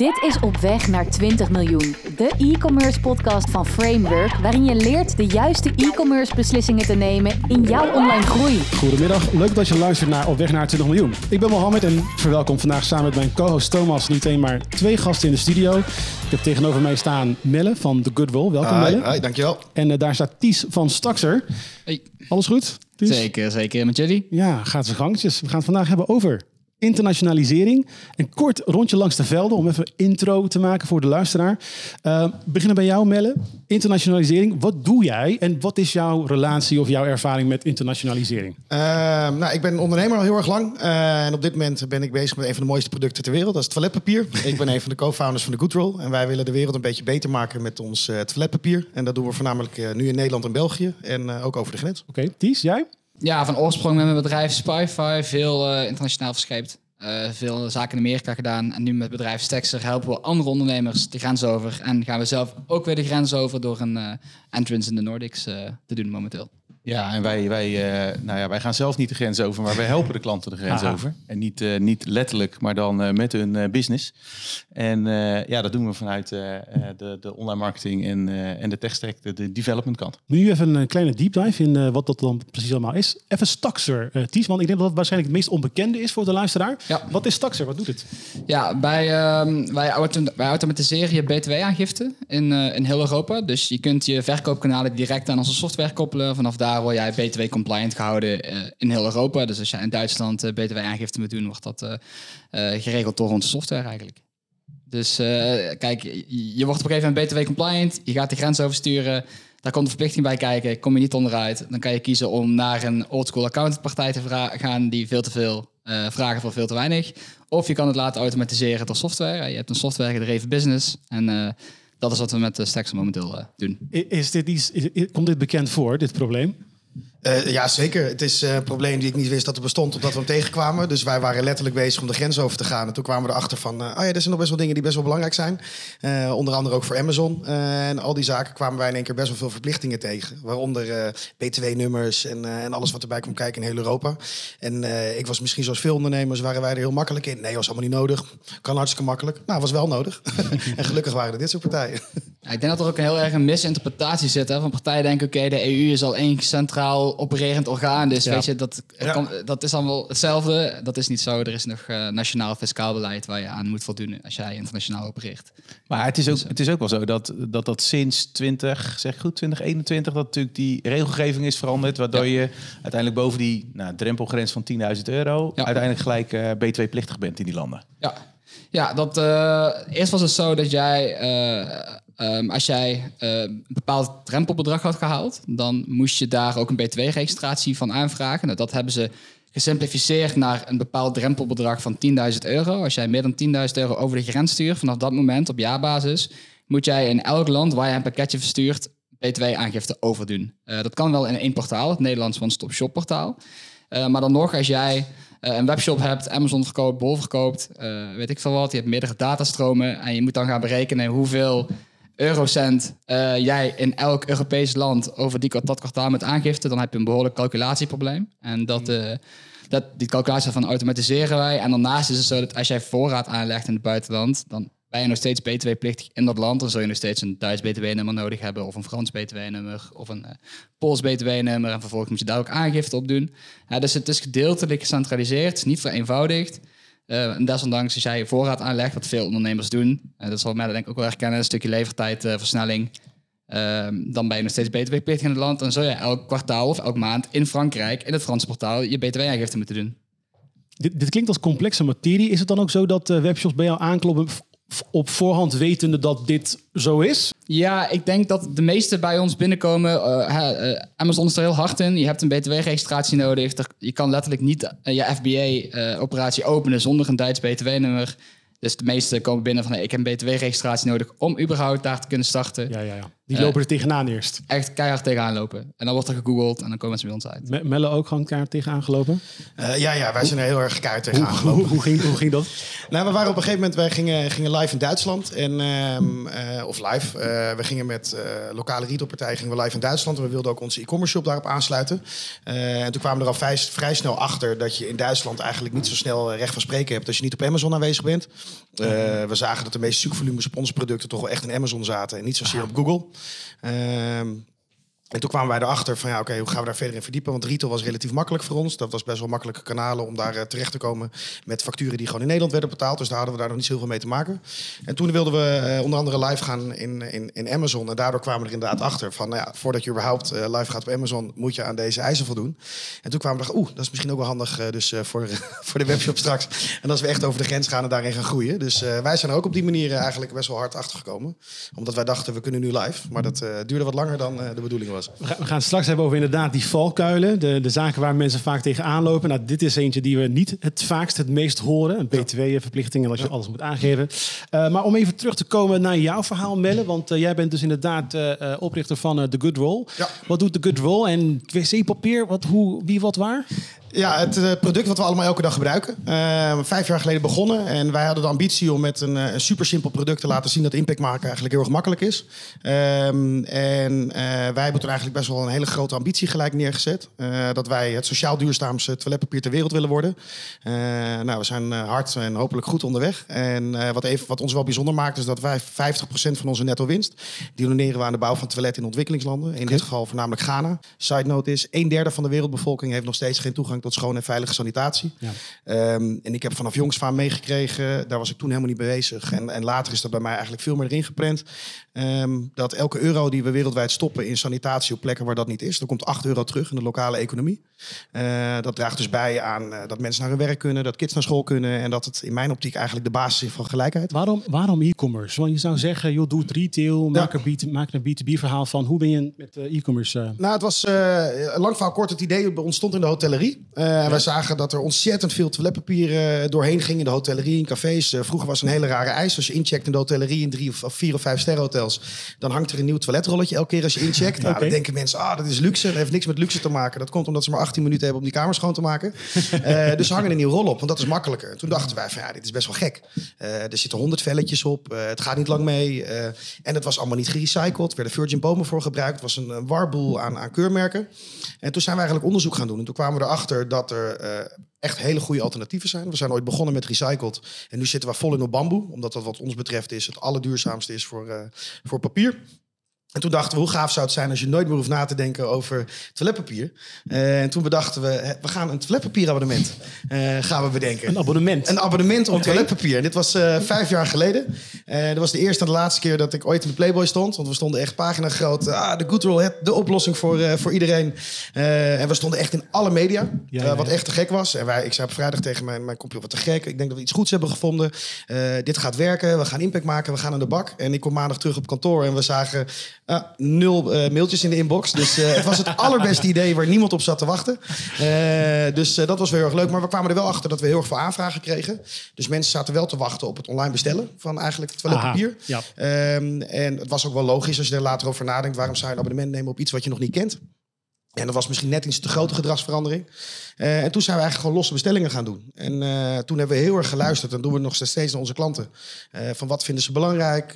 Dit is Op Weg naar 20 miljoen, de e-commerce podcast van Framework, waarin je leert de juiste e-commerce beslissingen te nemen in jouw online groei. Goedemiddag, leuk dat je luistert naar Op Weg naar 20 miljoen. Ik ben Mohammed en verwelkom vandaag samen met mijn co-host Thomas niet één maar twee gasten in de studio. Ik heb tegenover mij staan Melle van The Good Roll. Welkom Hi, Melle. hi, dankjewel. En eh, daar staat Ties van Staxer. Hey. Alles goed? Ties? Zeker, zeker. Met jullie? Ja, gaat zijn gangjes. We gaan het vandaag hebben over internationalisering. Een kort rondje langs de velden om even intro te maken voor de luisteraar. Uh, beginnen bij jou, Melle. Internationalisering. Wat doe jij en wat is jouw relatie of jouw ervaring met internationalisering? Uh, nou, ik ben ondernemer al heel erg lang. Uh, en op dit moment ben ik bezig met een van de mooiste producten ter wereld. Dat is toiletpapier. ik ben een van de co-founders van de Goodroll. En wij willen de wereld een beetje beter maken met ons toiletpapier. En dat doen we voornamelijk nu in Nederland en België. En ook over de grens. Oké, okay. Ties, jij? Ja, van oorsprong met mijn bedrijf Spyfy veel uh, internationaal verscheept. Uh, veel zaken in Amerika gedaan. En nu met bedrijf Stexer helpen we andere ondernemers de grens over. En gaan we zelf ook weer de grens over door een uh, entrance in de Nordics te doen momenteel. Ja, en wij, wij, uh, nou ja, wij gaan zelf niet de grens over, maar wij helpen de klanten de grens Aha. over. En niet, uh, niet letterlijk, maar dan uh, met hun business. En ja, dat doen we vanuit de, de online marketing en, en de tech stack, de, de development kant. Nu even een kleine deep dive in wat dat dan precies allemaal is. Even Staxer, Ties, want ik denk dat het waarschijnlijk het meest onbekende is voor de luisteraar. Ja. Wat is Staxer? Wat doet het? Ja, bij, uh, wij, autom wij automatiseren je btw-aangifte in, in heel Europa. Dus je kunt je verkoopkanalen direct aan onze software koppelen. Vanaf daar word jij BTW-compliant gehouden uh, in heel Europa. Dus als jij in Duitsland uh, BTW-aangifte moet doen, wordt dat uh, geregeld door onze software eigenlijk. Dus kijk, je wordt op een gegeven moment BTW-compliant, je gaat de grens oversturen, daar komt de verplichting bij kijken, kom je niet onderuit. Dan kan je kiezen om naar een oldschool accountantpartij te gaan die veel te veel vragen voor veel te weinig. Of je kan het laten automatiseren door software. Je hebt een software gedreven business en dat is wat we met de Stacks momenteel uh, doen. Is dit iets, is, komt dit bekend voor, dit probleem? Uh, ja, zeker. Het is uh, een probleem die ik niet wist dat er bestond, omdat we hem tegenkwamen. Dus wij waren letterlijk bezig om de grens over te gaan. En toen kwamen we erachter van, uh, oh ja, er zijn nog best wel dingen die best wel belangrijk zijn. onder andere ook voor Amazon. en al die zaken kwamen wij in één keer best wel veel verplichtingen tegen. Waaronder btw-nummers en, en alles wat erbij komt kijken in heel Europa. En ik was misschien zoals veel ondernemers, waren wij er heel makkelijk in. Nee, was allemaal niet nodig. Kan hartstikke makkelijk. Nou, was wel nodig. en gelukkig waren er dit soort partijen. Ik denk dat er ook heel erg een misinterpretatie zit. Hè? Van partijen denken, oké, de EU is al één centraal opererend orgaan. Dus ja. weet je, dat, kan, dat is allemaal hetzelfde. Dat is niet zo. Er is nog uh, nationaal fiscaal beleid waar je aan moet voldoen als jij internationaal opereert. Maar het is ook, het is ook wel zo dat dat, dat sinds 20, zeg goed, 2021, dat natuurlijk die regelgeving is veranderd. Waardoor ja. je uiteindelijk boven die nou, drempelgrens van 10.000 euro uiteindelijk gelijk uh, B2-plichtig bent in die landen. Ja, ja dat, uh, eerst was het zo dat jij Um, als jij uh, een bepaald drempelbedrag had gehaald, dan moest je daar ook een B2-registratie van aanvragen. Nou, dat hebben ze gesimplificeerd naar een bepaald drempelbedrag van 10.000 euro. Als jij meer dan 10.000 euro over de grens stuurt, vanaf dat moment op jaarbasis, moet jij in elk land waar je een pakketje verstuurt, B2-aangifte overdoen. Uh, dat kan wel in één portaal, het Nederlands One-Stop Shop portaal. Uh, maar dan nog, als jij een webshop hebt, Amazon verkoopt, Bol verkoopt, weet ik veel wat, je hebt meerdere datastromen en je moet dan gaan berekenen hoeveel eurocent uh, jij in elk Europees land over die, dat kwartaal met aangifte, dan heb je een behoorlijk calculatieprobleem. En dat, uh, dat, die calculatie van automatiseren wij. En daarnaast is het zo dat als jij voorraad aanlegt in het buitenland, dan ben je nog steeds btw-plichtig in dat land. Dan zul je nog steeds een Duits btw-nummer nodig hebben, of een Frans btw-nummer, of een uh, Pools btw-nummer. En vervolgens moet je daar ook aangifte op doen. Dus het is gedeeltelijk gecentraliseerd, niet vereenvoudigd. Uh, en desondanks, als jij voorraad aanlegt, wat veel ondernemers doen, uh, dat zal mij denk ik ook wel herkennen, een stukje levertijdversnelling, uh, dan ben je nog steeds btw-plichtig in het land. Dan zul je elk kwartaal of elk maand in Frankrijk, in het Franse portaal, je btw-aangifte moeten doen. Dit, dit, klinkt als complexe materie. Is het dan ook zo dat webshops bij jou aankloppen op voorhand wetende dat dit zo is? Ja, ik denk dat de meeste bij ons binnenkomen. Uh, uh, Amazon is er heel hard in. Je hebt een BTW-registratie nodig. Je kan letterlijk niet uh, je FBA-operatie openen zonder een Duits BTW-nummer. Dus de meeste komen binnen van hey, ik heb een BTW-registratie nodig om überhaupt daar te kunnen starten. Ja, ja, ja. Die lopen er tegenaan eerst. Echt keihard tegenaan lopen. En dan wordt er gegoogeld en dan komen ze bij ons uit. Me Melle ook gewoon keihard tegenaan gelopen? Uh, ja, ja, wij zijn er heel erg keihard tegenaan gelopen. Hoe, hoe, ging, hoe ging dat? nou, we waren op een gegeven moment, wij gingen, gingen live in Duitsland. En, uh, uh, of live. we gingen met lokale retailpartijen gingen we live in Duitsland. En we wilden ook onze e-commerce shop daarop aansluiten. en toen kwamen we er al vrij, vrij, snel achter dat je in Duitsland eigenlijk niet zo snel recht van spreken hebt als je niet op Amazon aanwezig bent. Uh, we zagen dat de meeste zoekvolumes op onze producten toch wel echt in Amazon zaten en niet zozeer op Google. Ehm, en toen kwamen wij erachter van ja, oké, hoe gaan we daar verder in verdiepen? Want retail was relatief makkelijk voor ons. Dat was best wel makkelijke kanalen om daar uh, terecht te komen met facturen die gewoon in Nederland werden betaald. Dus daar hadden we daar nog niet zoveel mee te maken. En toen wilden we uh, onder andere live gaan in, in, in Amazon. En daardoor kwamen we er inderdaad achter van, nou ja, voordat je überhaupt uh, live gaat op Amazon, moet je aan deze eisen voldoen. En toen kwamen we erachter, oeh, dat is misschien ook wel handig dus voor, voor de webshop straks. En als we echt over de grens gaan en daarin gaan groeien. Dus wij zijn er ook op die manier eigenlijk best wel hard achter gekomen. Omdat wij dachten, we kunnen nu live. Maar dat duurde wat langer dan de bedoeling was. We gaan straks hebben over inderdaad die valkuilen. De, de zaken waar mensen vaak tegenaan lopen. Nou, dit is eentje die we niet het vaakst, het meest horen. Een B2-verplichting en als je alles moet aangeven. Uh, maar om even terug te komen naar jouw verhaal, Melle. Want uh, jij bent dus inderdaad uh, oprichter van The Good Roll. Wat doet The Good Roll? En wc-papier, wat, hoe, wie, wat, waar? Ja, het uh, product wat we allemaal elke dag gebruiken. Uh, vijf jaar geleden begonnen en wij hadden de ambitie om met een, een super simpel product te laten zien dat impact maken eigenlijk heel erg makkelijk is. Um, en uh, wij hebben toen eigenlijk best wel een hele grote ambitie gelijk neergezet. dat wij het sociaal duurzaamste toiletpapier ter wereld willen worden. nou, we zijn hard en hopelijk goed onderweg. En wat, even, wat ons wel bijzonder maakt is dat wij 50% van onze netto winst, die doneren we aan de bouw van toiletten in ontwikkelingslanden. In okay. dit geval voornamelijk Ghana. Side note is, een derde van de wereldbevolking heeft nog steeds geen toegang tot schone en veilige sanitatie. Ja. Um, en ik heb vanaf jongs van meegekregen, daar was ik toen helemaal niet mee bezig. En, en later is dat bij mij eigenlijk veel meer erin geprent. Um, dat elke euro die we wereldwijd stoppen in sanitatie op plekken waar dat niet is, er komt 8 euro terug in de lokale economie. Uh, dat draagt dus bij aan uh, dat mensen naar hun werk kunnen, dat kids naar school kunnen en dat het in mijn optiek eigenlijk de basis is van gelijkheid. Waarom, waarom e-commerce? Want je zou zeggen, joh, doe het retail, maak, een, maak een B2B verhaal van. Hoe ben je met uh, e-commerce? Nou, het was lang verhaal kort. Het idee ontstond in de hotellerie. Uh, ja. Wij zagen dat er ontzettend veel toiletpapier uh, doorheen ging in de hotellerie, in cafés. Uh, vroeger was het een hele rare eis. Als je incheckt in de hotellerie in drie of vier of vijf sterrenhotels, dan hangt er een nieuw toiletrolletje elke keer als je incheckt. Nou, dan denken mensen, ah, dat is luxe. Dat heeft niks met luxe te maken. Dat komt omdat ze maar 18 minuten hebben om die kamer schoon te maken. dus ze hangen een nieuw rol op, want dat is makkelijker. Toen dachten wij van, ja, dit is best wel gek. er zitten honderd velletjes op, het gaat niet lang mee. en het was allemaal niet gerecycled. Er werden virgin bomen voor gebruikt. Het was een, een warboel aan, aan keurmerken. En toen zijn we eigenlijk onderzoek gaan doen. En toen kwamen we erachter dat er uh, echt hele goede alternatieven zijn. We zijn ooit begonnen met recycled. En nu zitten we vol in op bamboe. Omdat dat wat ons betreft is het allerduurzaamste is voor, uh, voor papier. En toen dachten we, hoe gaaf zou het zijn als je nooit meer hoeft na te denken over toiletpapier. Uh, en toen bedachten we, we gaan een toiletpapierabonnement uh, gaan we bedenken. Een abonnement? Een abonnement op okay. toiletpapier. En dit was uh, vijf jaar geleden. dat was de eerste en de laatste keer dat ik ooit in de Playboy stond. Want we stonden echt pagina groot. Ah, de Good Roll, de oplossing voor, voor iedereen. en we stonden echt in alle media. Ja, ja, wat echt te gek was. En wij, ik zei op vrijdag tegen mijn, mijn computer, wat te gek. Ik denk dat we iets goeds hebben gevonden. dit gaat werken, we gaan impact maken, we gaan aan de bak. En ik kom maandag terug op kantoor en we zagen... Uh, nul uh, mailtjes in de inbox. Dus uh, het was het allerbeste idee waar niemand op zat te wachten. Uh, dus dat was wel heel erg leuk. Maar we kwamen er wel achter dat we heel erg veel aanvragen kregen. Dus mensen zaten wel te wachten op het online bestellen van eigenlijk toiletpapier. Ja. Um, en het was ook wel logisch als je er later over nadenkt. Waarom zou je een abonnement nemen op iets wat je nog niet kent? En dat was misschien net iets te grote gedragsverandering. Uh, en toen zijn we eigenlijk gewoon losse bestellingen gaan doen. En uh, toen hebben we heel erg geluisterd. En doen we nog steeds naar onze klanten. Uh, van wat vinden ze belangrijk?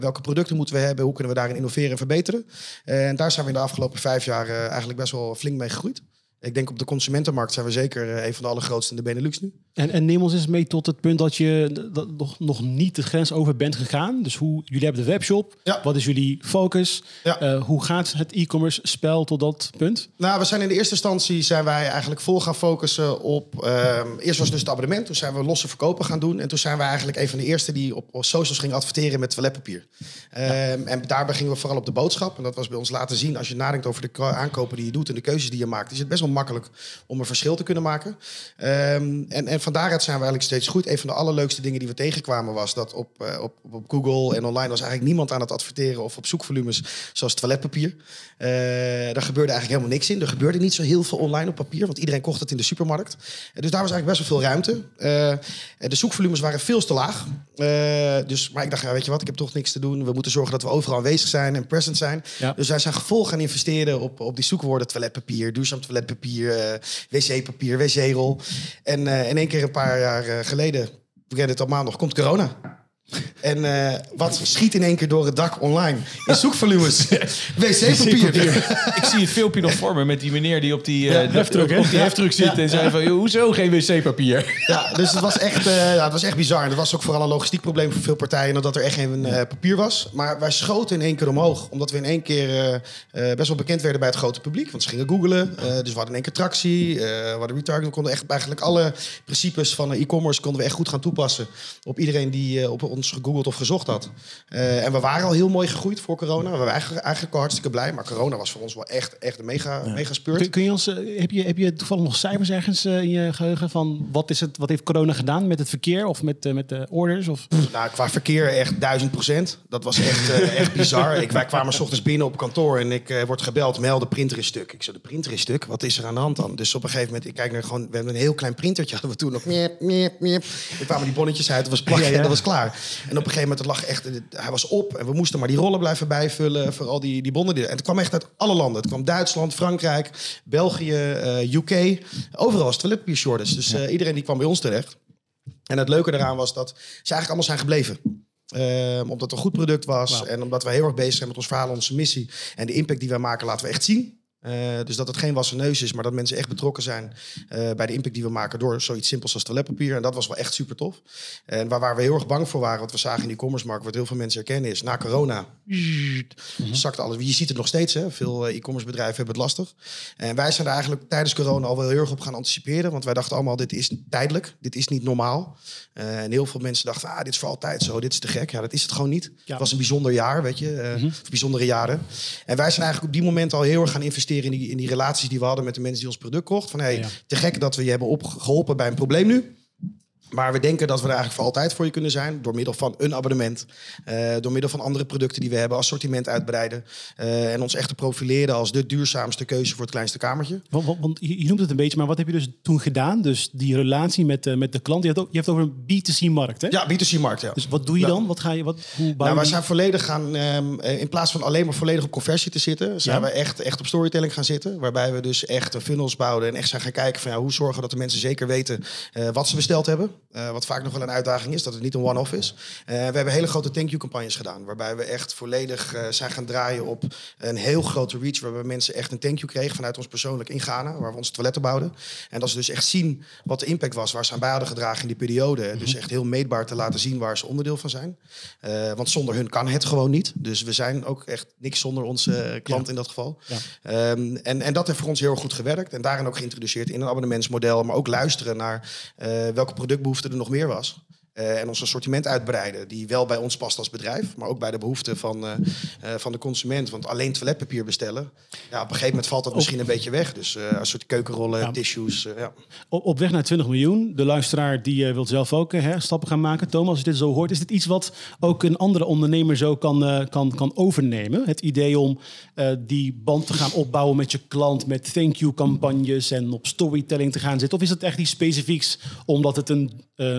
welke producten moeten we hebben? Hoe kunnen we daarin innoveren en verbeteren? en daar zijn we in de afgelopen vijf jaar eigenlijk best wel flink mee gegroeid. Ik denk op de consumentenmarkt zijn we zeker eh, een van de allergrootste in de Benelux nu. En, en neem ons eens mee tot het punt dat je dat nog, nog niet de grens over bent gegaan. Dus hoe, jullie hebben de webshop. Ja. Wat is jullie focus? Ja. Uh, hoe gaat het e-commerce spel tot dat punt? Nou, we zijn in de eerste instantie zijn wij eigenlijk vol gaan focussen op... Um, eerst was dus het abonnement. Toen zijn we losse verkopen gaan doen. En toen zijn we eigenlijk een van de eerste die op, op socials gingen adverteren met toiletpapier. Ja. En daarbij gingen we vooral op de boodschap. En dat was bij ons laten zien, als je nadenkt over de aankopen die je doet en de keuzes die je maakt, is het best wel makkelijk om een verschil te kunnen maken. Um, en, en van daaruit zijn we eigenlijk steeds goed. Een van de allerleukste dingen die we tegenkwamen was dat op, uh, op, op Google en online was eigenlijk niemand aan het adverteren of op zoekvolumes zoals toiletpapier. Uh, daar gebeurde eigenlijk helemaal niks in. Er gebeurde niet zo heel veel online op papier, want iedereen kocht het in de supermarkt. Uh, dus daar was eigenlijk best wel veel ruimte. de zoekvolumes waren veel te laag. dus, maar ik dacht, ja, weet je wat, ik heb toch niks te doen. We moeten zorgen dat we overal aanwezig zijn en present zijn. Ja. Dus wij zijn gevolg gaan investeren op, op die zoekwoorden toiletpapier, duurzaam toiletpapier, uh, wc-papier, wc-rol. En uh, in één keer een paar jaar uh, geleden, we het al maandag, komt corona. En eh, wat schiet in één keer door het dak online? In zoekvolumes. Wc-papier. Ik zie het filmpje nog voor me met die meneer die op die, eh, heftruck, hè? op die Ja. heftruck zit en zei van, "Joh, hoezo geen wc-papier? Ja, dus het was echt, eh, ja, het was echt bizar. En dat was ook vooral een logistiek probleem voor veel partijen... omdat er echt geen papier was. Maar wij schoten in één keer omhoog. Omdat we in één keer best wel bekend werden bij het grote publiek. Want ze gingen googlen. eh, dus we hadden in één keer tractie. eh, we hadden retargeting. We konden echt eigenlijk alle principes van e-commerce... konden we echt goed gaan toepassen op iedereen die eh, op ons gegoogeld of gezocht had. Eh, en we waren al heel mooi gegroeid voor corona. We waren eigenlijk, eigenlijk al hartstikke blij. Maar corona was voor ons wel echt, echt een mega, mega speurt. Kun, kun je ons, eh, heb, je, heb je toevallig nog cijfers ergens eh, in je geheugen van wat, is het, wat heeft corona gedaan met het verkeer of met, met de orders? Of? Nou, qua verkeer echt duizend procent. Dat was echt, echt bizar. Ik, wij kwamen s ochtends binnen op kantoor en ik word gebeld. Mel, de printer is stuk. Ik zei, de printer is stuk? Wat is er aan de hand dan? Dus op een gegeven moment, ik kijk naar gewoon... We hebben een heel klein printertje, hadden we toen nog. Miep, miep, miep. Er kwamen die bonnetjes uit, dat was plakken Ja, ja. en dat was klaar. En op een gegeven moment, het lag echt... Hij was op en we moesten maar die rollen blijven bijvullen... voor al die, die bonnen. die- En het kwam echt uit alle landen. Het kwam Duitsland, Frankrijk, België, eh, UK. Overal was toiletpapier shortage. Dus eh, iedereen die kwam bij ons terecht. En het leuke daaraan was dat ze eigenlijk allemaal zijn gebleven. Ehm, omdat het een goed product was. En omdat we heel erg bezig zijn met ons verhaal, onze missie. En de impact die wij maken, laten we echt zien. Eh, dus dat het geen wassen neus is, maar dat mensen echt betrokken zijn eh, bij de impact die we maken door zoiets simpels als toiletpapier. En dat was wel echt super tof. En waar, waar we heel erg bang voor waren, wat we zagen in die e-commerce markt, wat heel veel mensen herkennen, is na corona zakt alles. Je ziet het nog steeds, hè? veel eh, e-commerce bedrijven hebben het lastig. En wij zijn er eigenlijk tijdens corona al wel heel erg op gaan anticiperen, want wij dachten allemaal, dit is tijdelijk, dit is niet normaal. En heel veel mensen dachten, ah, dit is voor altijd zo, dit is te gek. Ja, dat is het gewoon niet. Het was een bijzonder jaar, weet je, of bijzondere jaren. En wij zijn eigenlijk op die moment al heel erg gaan investeren in die, in die relaties die we hadden met de mensen die ons product kochten. Van, hey, te gek dat we je hebben opgeholpen bij een probleem nu. Maar we denken dat we er eigenlijk voor altijd voor je kunnen zijn. Door middel van een abonnement. eh, door middel van andere producten die we hebben. Assortiment uitbreiden. eh, en ons echt te profileren als de duurzaamste keuze voor het kleinste kamertje. Want, want- want je noemt het een beetje, maar wat heb je dus toen gedaan? Dus die relatie met, eh, met de klant. Je hebt, ook, je hebt over een B2C-markt, hè? Ja, B2C-markt, ja. Dus wat doe je Ja. dan? Wat ga je, wat, hoe Nou, wij zijn volledig gaan, ehm, eh, in plaats van alleen maar volledig op conversie te zitten, zijn Ja. we echt, echt op storytelling gaan zitten. Waarbij we dus echt funnels bouwden en echt zijn gaan kijken van ja, hoe zorgen dat de mensen zeker weten wat ze besteld hebben. Eh, wat vaak nog wel een uitdaging is, dat het niet een one-off is. Eh, we hebben hele grote thank you campagnes gedaan. Waarbij we echt volledig eh, zijn gaan draaien op een heel grote reach. Waarbij mensen echt een thank you kregen vanuit ons persoonlijk in Ghana. Waar we onze toiletten bouwden. En dat ze dus echt zien wat de impact was. Waar ze aan bij hadden gedragen in die periode. Dus echt heel meetbaar te laten zien waar ze onderdeel van zijn. Want zonder hun kan het gewoon niet. Dus we zijn ook echt niks zonder onze klant in dat geval. Ja. Ehm, en, en dat heeft voor ons heel erg goed gewerkt. En daarin ook geïntroduceerd in een abonnementsmodel. Maar ook luisteren naar welke productbehoefte er nog meer was. Eh, en ons assortiment uitbreiden, die wel bij ons past als bedrijf, maar ook bij de behoeften van, eh, eh, van de consument. Want alleen toiletpapier bestellen, ja, op een gegeven moment valt dat misschien een beetje weg. Dus een soort keukenrollen, Ja. tissues. ja. Op, op weg naar 20 miljoen. De luisteraar die wil zelf ook hè, stappen gaan maken. Thomas, als je dit zo hoort, is dit iets wat ook een andere ondernemer zo kan, kan, kan overnemen? Het idee om die band te gaan opbouwen met je klant, met thank you campagnes en op storytelling te gaan zitten? Of is het echt iets specifieks omdat het een,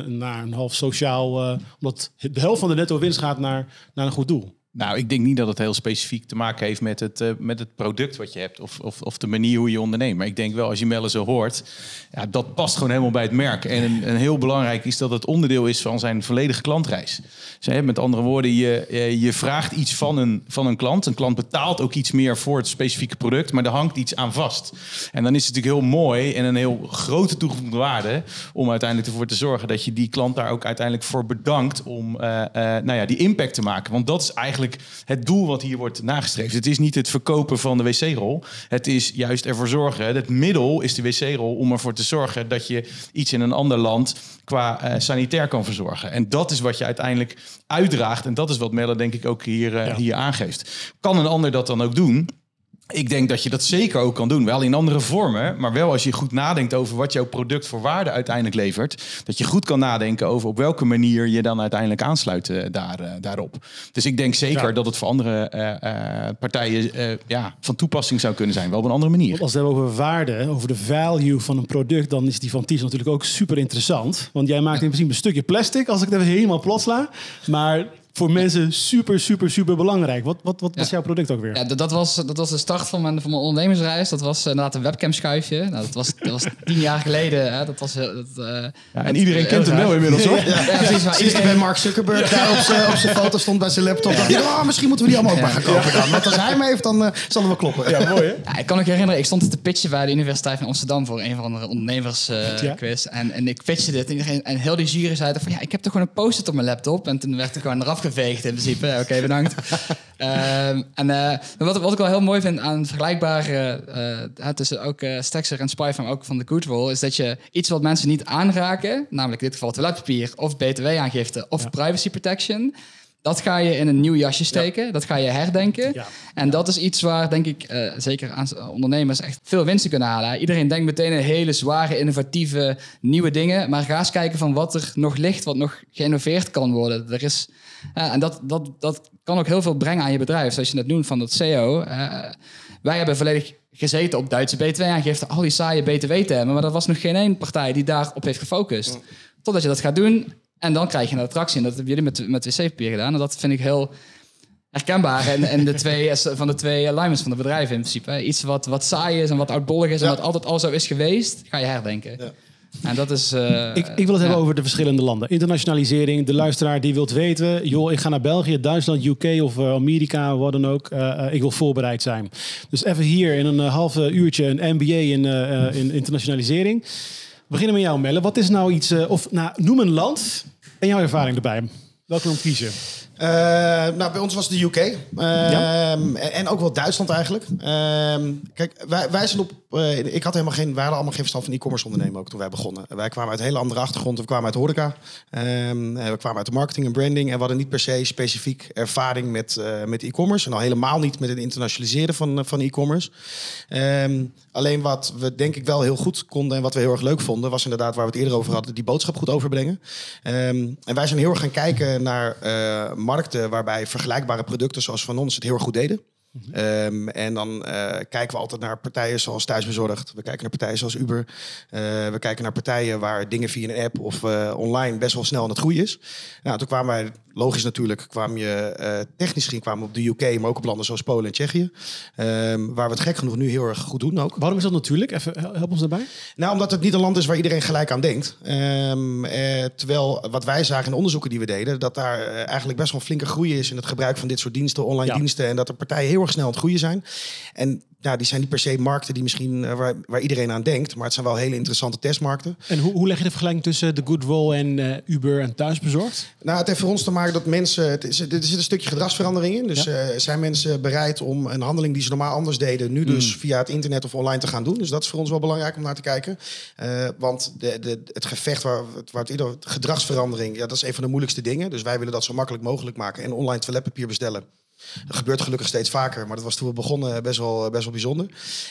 naar een half sociaal, eh, omdat de helft van de netto winst gaat naar, naar een goed doel? Nou, ik denk niet dat het heel specifiek te maken heeft met het, eh, met het product wat je hebt of, of, of de manier hoe je onderneemt. Maar ik denk wel, als je Melle zo hoort, ja, dat past gewoon helemaal bij het merk. En een, heel belangrijk is dat het onderdeel is van zijn volledige klantreis. Dus, hè, met andere woorden, je, eh, je vraagt iets van een, van een klant. Een klant betaalt ook iets meer voor het specifieke product, maar er hangt iets aan vast. En dan is het natuurlijk heel mooi en een heel grote toegevoegde waarde om uiteindelijk ervoor te zorgen dat je die klant daar ook uiteindelijk voor bedankt om eh, nou ja, die impact te maken. Want dat is eigenlijk het doel wat hier wordt nagestreefd. Het is niet het verkopen van de wc-rol. Het is juist ervoor zorgen. Het middel is de wc-rol om ervoor te zorgen dat je iets in een ander land qua eh, sanitair kan verzorgen. En dat is wat je uiteindelijk uitdraagt. En dat is wat Melle denk ik ook hier, eh, Ja. hier aangeeft. Kan een ander dat dan ook doen? Ik denk dat je dat zeker ook kan doen. Wel in andere vormen, maar wel als je goed nadenkt over wat jouw product voor waarde uiteindelijk levert. Dat je goed kan nadenken over op welke manier je dan uiteindelijk aansluit eh, daar, eh, daarop. Dus ik denk zeker Ja. dat het voor andere eh, partijen ja, van toepassing zou kunnen zijn. Wel op een andere manier. Want als we hebben over waarde, over de value van een product, dan is die van Ties natuurlijk ook super interessant. Want jij maakt in principe een stukje plastic, als ik het even helemaal plat sla. Maar voor mensen super, super, super belangrijk. Wat, wat, wat was jouw product ook weer? Ja, dat, dat, was, dat was de start van mijn, van mijn ondernemersreis. Dat was eh, inderdaad een webcam-schuifje. Nou, dat, was, dat was tien jaar geleden. Hè. Dat was, heel- dat, eh, Ja, en iedereen kent hem wel inmiddels, hoor. Ja, precies. Maar iedereen, bij Mark Zuckerberg daar op zijn- op zijn foto stond bij zijn laptop. dacht ik, oh, misschien moeten we die allemaal ook maar gaan kopen dan. Want als hij hem heeft, dan eh, zal het wel kloppen. Ja, mooi hè? Ja, ik kan me herinneren, ik stond te pitchen bij de Universiteit van Amsterdam voor een van de ondernemersquiz. Ja. quiz en, en ik pitchte dit en, iedereen, en heel die jury zei van ja, ik heb toch gewoon een post-it op mijn laptop. En toen werd ik gewoon eraf geveegd in principe. Oké, bedankt. Ehm, en eh, wat, wat ik wel heel mooi vind aan vergelijkbare eh, tussen ook eh Stexer en Spyfarm, ook van de Good Roll, is dat je iets wat mensen niet aanraken, namelijk in dit geval toiletpapier of btw-aangifte of privacy protection, dat ga je in een nieuw jasje steken. Dat ga je herdenken. Ja. En dat is iets waar, denk ik, zeker aan ondernemers echt veel winsten kunnen halen. Iedereen denkt meteen aan hele zware, innovatieve, nieuwe dingen. Maar ga eens kijken van wat er nog ligt, wat nog geïnnoveerd kan worden. Er is, en dat, dat, dat kan ook heel veel brengen aan je bedrijf. Zoals je net noemt van dat SEO. eh, wij hebben volledig gezeten op Duitse BTW-aangifte. Al die saaie BTW-termen. Maar er was nog geen één partij die daarop heeft gefocust. Totdat je dat gaat doen. En dan krijg je een attractie. En dat hebben jullie met, met wc-papier gedaan. En dat vind ik heel herkenbaar. En, en de twee, van de twee alignments van de bedrijven in principe. Iets wat, wat saai is en wat oudbollig is. En wat altijd al zo is geweest, ga je herdenken. Ja. En dat is... eh, Ik, ik wil het hebben over de verschillende landen. Internationalisering, de luisteraar die wilt weten... joh, ik ga naar België, Duitsland, UK of eh, Amerika, wat dan ook. Eh, ik wil voorbereid zijn. Dus even hier in een half uurtje een MBA in, in internationalisering. We beginnen met jou, Melle. Wat is nou iets... of nou, noem een land en jouw ervaring erbij. Welke land kiezen? Eh, nou, bij ons was het de UK. Ehm, en, en ook wel Duitsland eigenlijk. Ehm, kijk, wij, wij zijn op. eh, ik had helemaal geen. Wij hadden allemaal geen verstand van e-commerce ondernemen ook toen wij begonnen. Wij kwamen uit een hele andere achtergrond. We kwamen uit horeca. Ehm, eh, we kwamen uit de marketing en branding. En we hadden niet per se specifiek ervaring met, met e-commerce. En al helemaal niet met het internationaliseren van, van e-commerce. Alleen wat we denk ik wel heel goed konden en wat we heel erg leuk vonden, was inderdaad waar we het eerder over hadden, die boodschap goed overbrengen. En wij zijn heel erg gaan kijken naar markten waarbij vergelijkbare producten zoals van ons het heel goed deden. Ehm, en dan eh, kijken we altijd naar partijen zoals Thuisbezorgd. We kijken naar partijen zoals Uber. Eh, we kijken naar partijen waar dingen via een app of eh, online best wel snel aan het groeien is. Nou, toen kwamen wij, logisch natuurlijk, kwam je technisch gezien kwamen op de UK, maar ook op landen zoals Polen en Tsjechië. Ehm, waar we het gek genoeg nu heel erg goed doen ook. Waarom is dat natuurlijk? Even hel- help ons daarbij. Nou, omdat het niet een land is waar iedereen gelijk aan denkt. Ehm, eh, terwijl wat wij zagen in de onderzoeken die we deden, dat daar eigenlijk best wel een flinke groei is in het gebruik van dit soort diensten, online Ja. diensten. En dat de partijen heel erg snel aan het groeien zijn. En ja, die zijn niet per se markten die misschien eh, waar, waar iedereen aan denkt, maar het zijn wel hele interessante testmarkten. En hoe, hoe leg je de vergelijking tussen de Good Roll en eh, Uber en thuisbezorgd? Nou, het heeft voor ons te maken dat mensen. Het is, er zit een stukje gedragsverandering in. Dus Ja. eh, zijn mensen bereid om een handeling die ze normaal anders deden, nu dus via het internet of online te gaan doen. Dus dat is voor ons wel belangrijk om naar te kijken. Want de, de, het gevecht waar, waar het eerder. Gedragsverandering, ja, dat is een van de moeilijkste dingen. Dus wij willen dat zo makkelijk mogelijk maken en online toiletpapier bestellen. Dat gebeurt gelukkig steeds vaker, maar dat was toen we begonnen best wel, best wel bijzonder.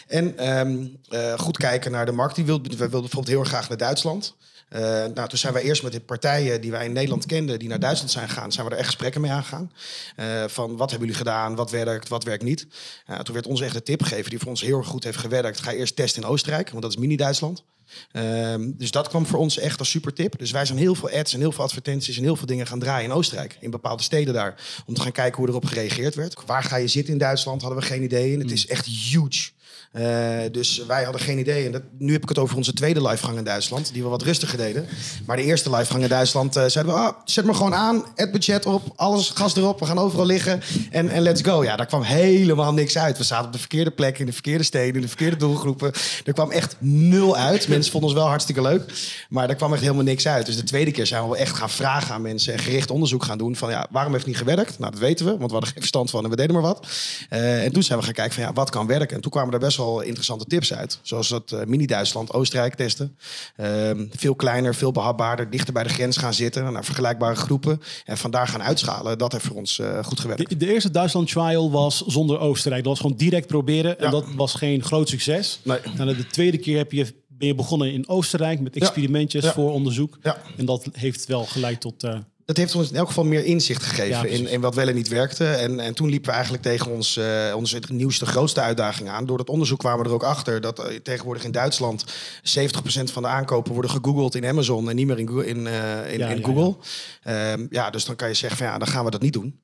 En ehm, eh, goed kijken naar de markt. Die wilde, wij bijvoorbeeld heel erg graag naar Duitsland. Eh, nou, toen zijn wij eerst met de partijen die wij in Nederland kenden, die naar Duitsland zijn gegaan, zijn we er echt gesprekken mee aangegaan. Eh, van wat hebben jullie gedaan, wat werkt, wat werkt niet. Uh, toen werd ons echt een tip gegeven die voor ons heel erg goed heeft gewerkt. Ga eerst testen in Oostenrijk, want dat is mini-Duitsland. Ehm, dus dat kwam voor ons echt als super tip. Dus wij zijn heel veel ads en heel veel advertenties en heel veel dingen gaan draaien in Oostenrijk. In bepaalde steden daar. Om te gaan kijken hoe erop gereageerd werd. Waar ga je zitten in Duitsland hadden we geen idee. En het is echt huge. Eh, dus wij hadden geen idee. En dat, nu heb ik het over onze tweede livegang in Duitsland, die we wat rustiger deden. Maar de eerste livegang in Duitsland eh, zeiden we: ah, zet me gewoon aan, het budget op, alles gas erop, we gaan overal liggen en, en let's go. Ja, daar kwam helemaal niks uit. We zaten op de verkeerde plek, in de verkeerde steden, in de verkeerde doelgroepen. Er kwam echt nul uit. Mensen vonden ons wel hartstikke leuk, maar er kwam echt helemaal niks uit. Dus de tweede keer zijn we echt gaan vragen aan mensen en gericht onderzoek gaan doen van ja, waarom heeft het niet gewerkt? Nou, dat weten we, want we hadden geen verstand van en we deden maar wat. Eh, en toen zijn we gaan kijken van ja, wat kan werken? En toen kwamen er best wel interessante tips uit. Zoals dat eh, mini-Duitsland, Oostenrijk testen. Ehm, veel kleiner, veel behapbaarder, dichter bij de grens gaan zitten. Naar vergelijkbare groepen. En vandaar gaan uitschalen. Dat heeft voor ons eh, goed gewerkt. De, de eerste Duitsland trial was zonder Oostenrijk. Dat was gewoon direct proberen. En Ja. dat was geen groot succes. Nee. Nou, de tweede keer heb je, ben je begonnen in Oostenrijk met experimentjes Ja. voor onderzoek. Ja. En dat heeft wel geleid tot eh, dat heeft ons in elk geval meer inzicht gegeven in, in wat wel en niet werkte. En, en toen liepen we eigenlijk tegen ons, eh, onze nieuwste, grootste uitdaging aan. Door dat onderzoek kwamen we er ook achter dat eh, tegenwoordig in Duitsland 70% van de aankopen worden gegoogeld in Amazon en niet meer in, Go- in, eh, in, Ja, in ja, Google. Ehm, ja, dus dan kan je zeggen van ja, dan gaan we dat niet doen.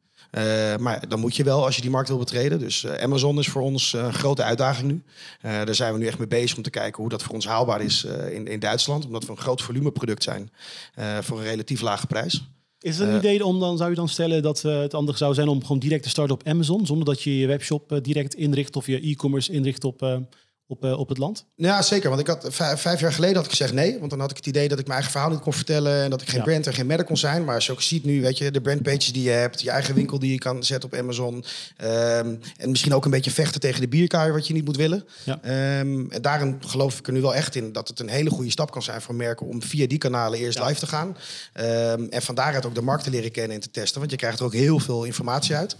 Maar dan moet je wel als je die markt wil betreden. Dus Amazon is voor ons een grote uitdaging nu. Daar zijn we nu echt mee bezig om te kijken hoe dat voor ons haalbaar is in, in Duitsland. Omdat we een groot volumeproduct zijn voor een relatief lage prijs. Is het een Eh, idee om dan, zou je dan stellen dat eh, het handig zou zijn om gewoon direct te starten op Amazon, zonder dat je je webshop eh, direct inricht of je e-commerce inricht op, op, eh, op het land? Ja, zeker. Want ik had vijf, jaar geleden had ik gezegd nee. Want dan had ik het idee dat ik mijn eigen verhaal niet kon vertellen. En dat ik geen Ja. brand en geen merk kon zijn. Maar als je ook ziet nu, weet je, de brandpages die je hebt. Je eigen winkel die je kan zetten op Amazon. ehm, en misschien ook een beetje vechten tegen de bierkaai wat je niet moet willen. Ja. Ehm, en daarin geloof ik er nu wel echt in dat het een hele goede stap kan zijn voor merken. Om via die kanalen eerst Ja. live te gaan. Ehm, en van daaruit ook de markt te leren kennen en te testen. Want je krijgt er ook heel veel informatie uit.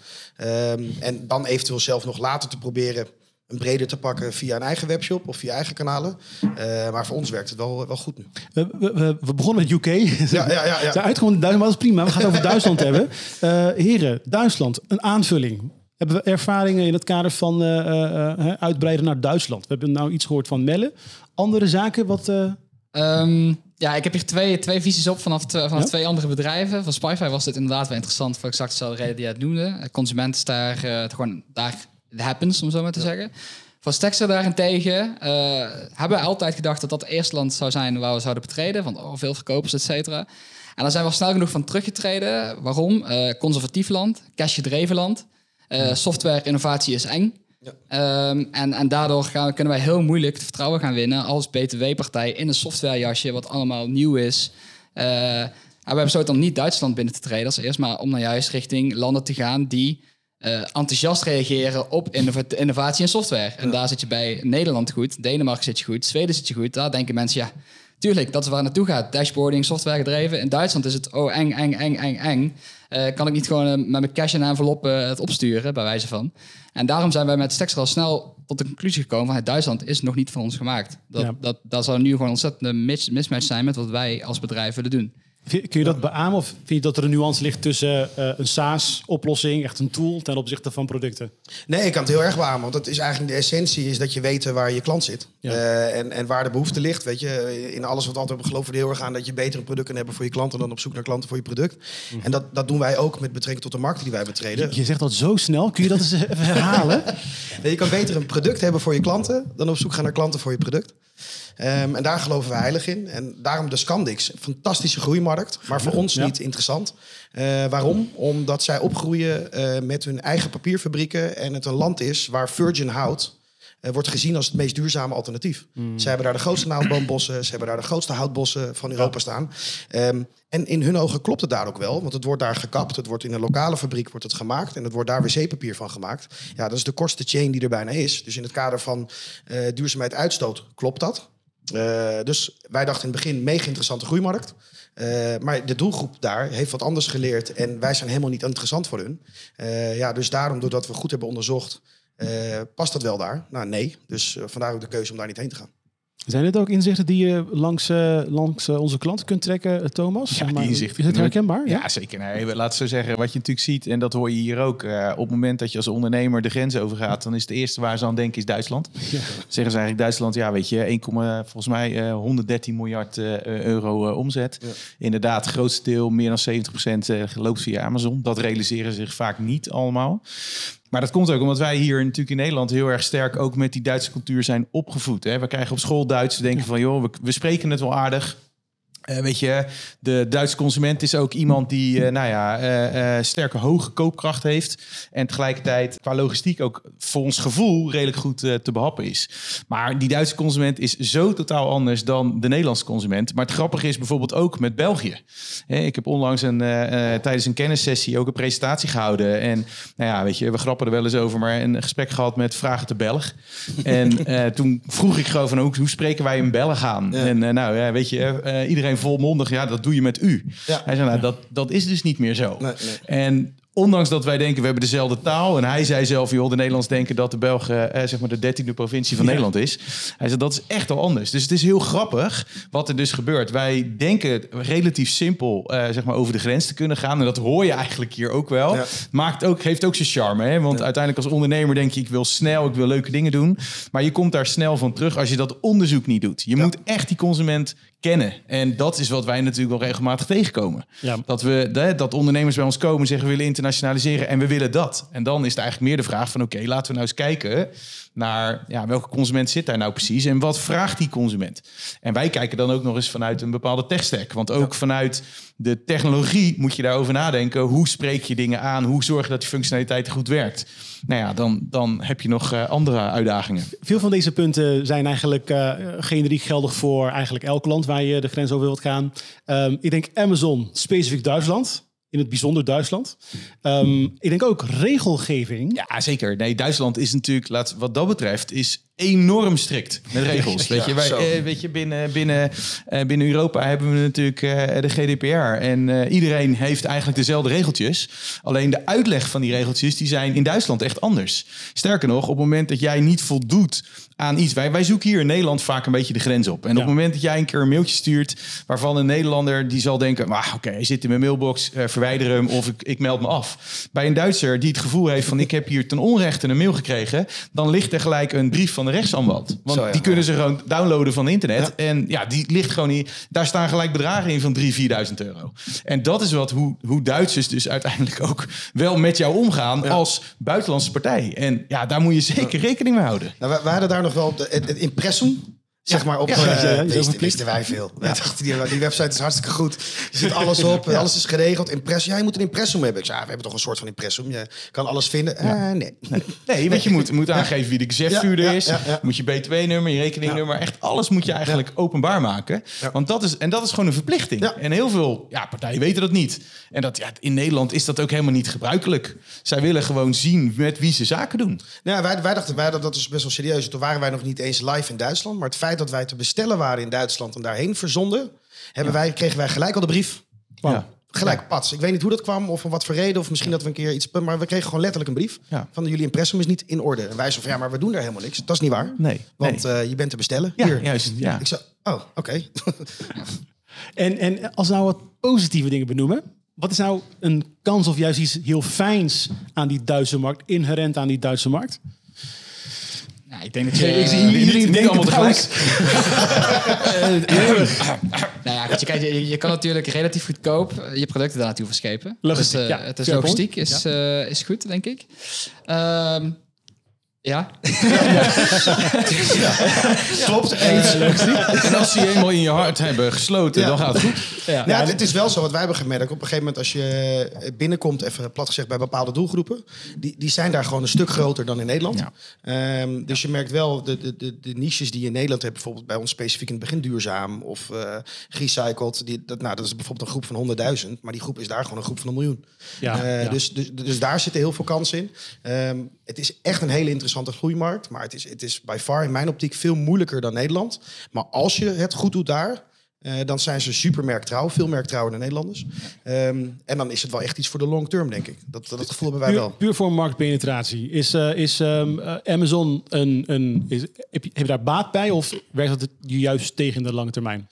En dan eventueel zelf nog later te proberen een breder te pakken via een eigen webshop of via eigen kanalen. Eh, maar voor ons werkt het wel, wel goed nu. We, we, we- begonnen met UK. Ja, ja, ja. ja. Zijn uitgekomen in Duitsland, maar dat is prima. We gaan het over Duitsland hebben. Eh, heren, Duitsland, een aanvulling. Hebben we ervaringen in het kader van eh, eh, eh, uitbreiden naar Duitsland? We hebben nou iets gehoord van Melle. Andere zaken, wat... eh, Ehm, ja, ik heb hier twee, twee visies op vanaf, tw- vanaf Ja? twee andere bedrijven. Van Spyfy was dit inderdaad wel interessant voor exact dezelfde reden die je het noemde. Eh, Consument is daar, eh, gewoon daar happens, om zo maar te zeggen. Voor Stexer daarentegen eh hebben we altijd gedacht dat dat het eerste land zou zijn waar we zouden betreden. Want oh, veel verkopers, et cetera. En daar zijn we al snel genoeg van teruggetreden. Waarom? Eh, conservatief land, cash-gedreven land. Eh, software innovatie is eng. Ja. Ehm, en, en daardoor gaan, kunnen wij heel moeilijk het vertrouwen gaan winnen als BTW-partij in een softwarejasje wat allemaal nieuw is. En we hebben besloten om niet Duitsland binnen te treden als eerst, maar om naar juist richting landen te gaan die eh, enthousiast reageren op innova- innovatie en software. En daar zit je bij Nederland goed, Denemarken zit je goed, Zweden zit je goed. Daar denken mensen, ja, tuurlijk, dat is waar het naartoe gaat. Dashboarding, software gedreven. In Duitsland is het, oh, eng, eng, eng, eng, eng. Eh, kan ik niet gewoon eh, met mijn cash en envelop het opsturen, bij wijze van. En daarom zijn wij met Stexer al snel tot de conclusie gekomen van... Duitsland is nog niet voor ons gemaakt. Dat, Ja. dat, dat zou nu gewoon een mis- mismatch zijn... met wat wij als bedrijf willen doen. Kun je dat beamen of vind je dat er een nuance ligt tussen eh, een SaaS-oplossing, echt een tool, ten opzichte van producten? Nee, ik kan het heel erg beamen. Want dat is eigenlijk de essentie is dat je weet waar je klant zit. Ja. Eh, en, en waar de behoefte ligt. Weet je, in alles wat altijd hebben geloven we heel erg aan dat je beter een product kan hebben voor je klanten dan op zoek naar klanten voor je product. Mhm. En dat, dat doen wij ook met betrekking tot de markten die wij betreden. Je zegt dat zo snel. Kun je dat eens herhalen? Nee, je kan beter een product hebben voor je klanten dan op zoek gaan naar klanten voor je product. Ehm, en daar geloven we heilig in. En daarom de Scandix. Fantastische groeimarkt, maar voor ons Ja. niet interessant. Eh, waarom? Omdat zij opgroeien eh, met hun eigen papierfabrieken. En het een land is waar virgin hout eh, wordt gezien als het meest duurzame alternatief. Ze hebben daar de grootste naaldboombossen. Ze hebben daar de grootste houtbossen van Europa staan. Ehm, en in hun ogen klopt het daar ook wel. Want het wordt daar gekapt. Het wordt in een lokale fabriek wordt het gemaakt. En het wordt daar wc-papier van gemaakt. Ja, dat is de kortste chain die er bijna is. Dus in het kader van eh, duurzaamheid uitstoot klopt dat. Eh, dus wij dachten in het begin mega interessante groeimarkt. Maar de doelgroep daar heeft wat anders geleerd. En wij zijn helemaal niet interessant voor hun. Ja, dus daarom, doordat we goed hebben onderzocht, eh, past dat wel daar? Nou, nee. Dus eh, vandaar ook de keuze om daar niet heen te gaan. Zijn dit ook inzichten die je langs, eh, langs onze klanten kunt trekken, Thomas? Ja, maar, inzichten Is het herkenbaar? Ja, zeker. Nee, laat zo zeggen. Wat je natuurlijk ziet, en dat hoor je hier ook. eh, op het moment dat je als ondernemer de grens overgaat, dan is het eerste waar ze aan denken is Duitsland. Zeggen ze eigenlijk Duitsland, ja, weet je, 1, volgens mij eh, 113 miljard eh, euro omzet. Inderdaad, het grootste deel, meer dan 70% eh, loopt via Amazon. Dat realiseren ze zich vaak niet allemaal. Maar dat komt ook omdat wij hier natuurlijk in Nederland heel erg sterk ook met die Duitse cultuur zijn opgevoed. Hè? We krijgen op school Duits, we denken van joh, we, we spreken het wel aardig. Eh, weet je, de Duitse consument is ook iemand die, eh, nou ja, eh, sterke hoge koopkracht heeft. En tegelijkertijd qua logistiek ook voor ons gevoel redelijk goed te behappen is. Maar die Duitse consument is zo totaal anders dan de Nederlandse consument. Maar het grappige is bijvoorbeeld ook met België. Hè, ik heb onlangs een, tijdens een kennissessie ook een presentatie gehouden. En nou ja, weet je, we grappen er wel eens over, maar een gesprek gehad met Vragen te Belg. En toen vroeg ik gewoon van hoe, hoe spreken wij een Belg aan? En nou ja, weet je, iedereen volmondig, ja, dat doe je met u. Ja. Hij zei, nou, dat, dat is dus niet meer zo. Nee, nee. En ondanks dat wij denken we hebben dezelfde taal. En hij zei zelf, joh, de Nederlands denken dat de Belgen eh, zeg maar de dertiende provincie van Nederland is. Hij zei dat is echt al anders. Dus het is heel grappig wat er dus gebeurt. Wij denken relatief simpel eh, zeg maar over de grens te kunnen gaan. En dat hoor je eigenlijk hier ook wel. Ja. Maakt ook, geeft ook zijn charme. Hè? Want uiteindelijk als ondernemer denk je, ik wil snel, ik wil leuke dingen doen. Maar je komt daar snel van terug als je dat onderzoek niet doet. Je moet echt die consument kennen. En dat is wat wij natuurlijk wel regelmatig tegenkomen. Ja. Dat, we, hè, dat ondernemers bij ons komen zeggen we willen internationaliseren en we willen dat. En dan is het eigenlijk meer de vraag van oké, laten we nou eens kijken naar ja, welke consument zit daar nou precies en wat vraagt die consument. En wij kijken dan ook nog eens vanuit een bepaalde tech-stack. Want ook vanuit de technologie moet je daarover nadenken. Hoe spreek je dingen aan? Hoe zorg je dat die functionaliteit goed werkt? Nou ja, dan, dan heb je nog eh, andere uitdagingen. Veel van deze punten zijn eigenlijk eh, generiek geldig voor eigenlijk elk land waar je de grens over wilt gaan. Ehm, ik denk Amazon, specifiek Duitsland. In het bijzonder Duitsland. Ehm, ik denk ook regelgeving. Ja, zeker. Nee, Duitsland is natuurlijk, laat, wat dat betreft, is enorm strikt met regels. weet je, wij, eh, weet je binnen, binnen, eh, binnen Europa hebben we natuurlijk eh, de GDPR. En eh, iedereen heeft eigenlijk dezelfde regeltjes. Alleen de uitleg van die regeltjes die zijn in Duitsland echt anders. Sterker nog, op het moment dat jij niet voldoet aan iets. Wij, wij zoeken hier in Nederland vaak een beetje de grens op. En Ja. op het moment dat jij een keer een mailtje stuurt... waarvan een Nederlander die zal denken... "Ah, oké, hij zit in mijn mailbox, eh, verwijder hem of ik, ik meld me af. Bij een Duitser die het gevoel heeft van... ik heb hier ten onrechte een mail gekregen... dan ligt er gelijk een brief van de rechtsanwalt. Want Zo, ja. die kunnen ze gewoon downloaden van internet. En ja, die ligt gewoon niet... daar staan gelijk bedragen in van 3.000, 4.000 euro. En dat is wat hoe, hoe Duitsers dus uiteindelijk ook... wel met jou omgaan als buitenlandse partij. En ja, daar moet je zeker rekening mee houden. Nou, wij, wij hadden daar nog wel het, het impressum. Zeg maar op. Ja, eh, wisten- wisten wij veel. Dachten, die, die website is hartstikke goed. Er zit alles op, alles is geregeld. Impressum, ja, je moet een impressum hebben. Ik zei, ja, we hebben toch een soort van impressum. Je kan alles vinden. Eh, nee. Nee, weet je, moet, moet aangeven wie de gezegvuurder Ja, ja, is. ja, ja. Moet je B2-nummer, je rekeningnummer. Echt alles moet je eigenlijk openbaar maken. Ja. Want dat is, en dat is gewoon een verplichting. Ja. En heel veel ja, partijen weten dat niet. En dat, ja, in Nederland is dat ook helemaal niet gebruikelijk. Zij willen gewoon zien met wie ze zaken doen. Nou, wij, wij dachten, wij, dat dat is best wel serieus. Toen waren wij nog niet eens live in Duitsland. Maar het feit dat wij te bestellen waren in Duitsland en daarheen verzonden... Hebben wij, kregen wij gelijk al de brief. Ja. Gelijk, pats. Ik weet niet hoe dat kwam of om wat voor reden. Of misschien dat we een keer iets... Maar we kregen gewoon letterlijk een brief. Ja. Van jullie impressum is niet in orde. En wij zo van, ja, maar we doen daar helemaal niks. Dat is niet waar. Nee, Want nee. eh, je bent te bestellen. Ja, Hier. juist, ja. Ik zei, oh, oké. En, en als we nou wat positieve dingen benoemen. Wat is nou een kans of juist iets heel fijns aan die Duitse markt, inherent aan die Duitse markt? Nou, ik denk dat je... ik zie iedereen denken allemaal trouwens. Nou ja, je, kijk, je, je kan natuurlijk relatief goedkoop eh, je producten daar naartoe verschepen. Logistiek, dus, eh, ja. Het is logistiek, is, eh, is goed, denk ik. Ehm, ja. Klopt. Eens. En als die eenmaal in je hart hebben gesloten, Ja. dan gaat het goed. ja. Ja, het, het is wel zo wat wij hebben gemerkt. Op een gegeven moment als je binnenkomt, even plat gezegd, bij bepaalde doelgroepen, die, die zijn daar gewoon een stuk groter dan in Nederland. Ja. Ehm, dus je merkt wel de, de, de, de niches die je in Nederland hebt, bijvoorbeeld bij ons specifiek in het begin duurzaam of eh gerecycled. Die, dat, nou, dat is bijvoorbeeld een groep van 100.000, maar die groep is daar gewoon een groep van een miljoen. Ja, Eh, ja. Dus, dus, dus daar zitten heel veel kansen in. Ehm, het is echt een hele interessante groeimarkt, maar het is, het is by far in mijn optiek veel moeilijker dan Nederland. Maar als je het goed doet daar, eh, dan zijn ze super merktrouw, veel merktrouwer dan Nederlanders. Ehm, en dan is het wel echt iets voor de long term, denk ik. Dat, dat, gevoel hebben wij Puur, wel. puur voor marktpenetratie. Is, eh, is ehm, eh, Amazon een. een is, heb, je, heb je daar baat bij of werkt dat je juist tegen in de lange termijn?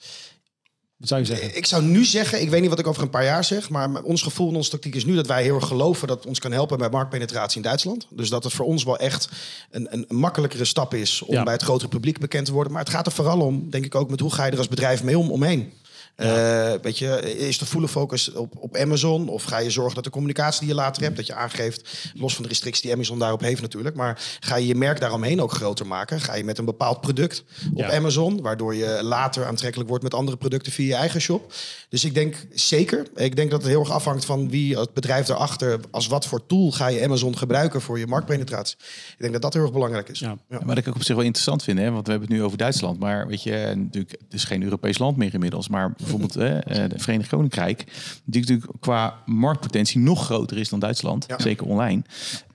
Wat zou je zeggen? Ik zou nu zeggen, ik weet niet wat ik over een paar jaar zeg, maar ons gevoel en onze tactiek is nu dat wij heel erg geloven dat het ons kan helpen bij marktpenetratie in Duitsland. Dus dat het voor ons wel echt een, een, makkelijkere stap is om Ja. bij het grotere publiek bekend te worden. Maar het gaat er vooral om, denk ik ook, met hoe ga je er als bedrijf mee om omheen. Eh, weet je, is de volle focus op, op Amazon? Of ga je zorgen dat de communicatie die je later hebt, dat je aangeeft, los van de restricties die Amazon daarop heeft natuurlijk, maar ga je je merk daaromheen ook groter maken? Ga je met een bepaald product op Ja. Amazon, waardoor je later aantrekkelijk wordt met andere producten via je eigen shop? Dus ik denk zeker, ik denk dat het heel erg afhangt van wie het bedrijf daarachter, als wat voor tool ga je Amazon gebruiken voor je marktpenetratie. Ik denk dat dat heel erg belangrijk is. Ja. Ja. Wat ik ook op zich wel interessant vind, hè, want we hebben het nu over Duitsland, maar weet je, natuurlijk, het is geen Europees land meer inmiddels, maar bijvoorbeeld hè, eh, Verenigd Koninkrijk, die natuurlijk qua marktpotentie nog groter is dan Duitsland, Ja. zeker online.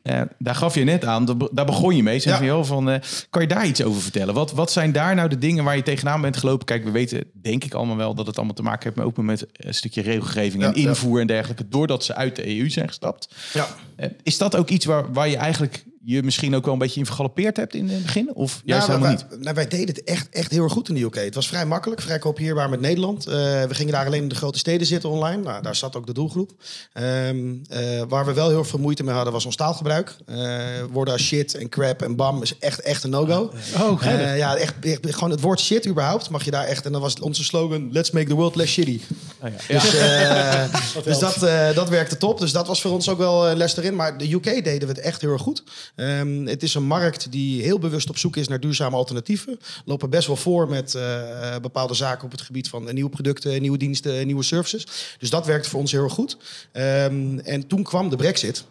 Eh, daar gaf je net aan, daar be- daar begon je mee. Zeg Ja. van, joh, van, eh, kan je daar iets over vertellen? Wat, wat zijn daar nou de dingen waar je tegenaan bent gelopen? Kijk, we weten denk ik allemaal wel dat het allemaal te maken heeft... maar ook met een stukje regelgeving en ja. invoer en dergelijke... doordat ze uit de EU zijn gestapt. Ja. Eh, is dat ook iets waar, waar je eigenlijk je misschien ook wel een beetje in vergalopeerd hebt in het begin? Of juist Nou, helemaal wij, niet? nou, wij deden het echt, echt heel erg goed in de UK. Het was vrij makkelijk, vrij kopieerbaar met Nederland. Eh, we gingen daar alleen in de grote steden zitten online. Nou, daar zat ook de doelgroep. Ehm, eh, waar we wel heel veel moeite mee hadden was ons taalgebruik. Eh, woorden als shit en crap en bam is echt, echt een no-go. Oh. Eh, ja, echt, echt, gewoon het woord shit überhaupt mag je daar echt... En dan was onze slogan, let's make the world less shitty. Oh, ja. Dus, eh, dus dat, eh, dat werkte top. Dus dat was voor ons ook wel een les erin. Maar de UK deden we het echt heel erg goed. Ehm, het is een markt die heel bewust op zoek is naar duurzame alternatieven. Lopen best wel voor met eh, bepaalde zaken op het gebied van eh, nieuwe producten, nieuwe diensten, nieuwe services. Dus dat werkte voor ons heel erg goed. Ehm, en toen kwam de brexit.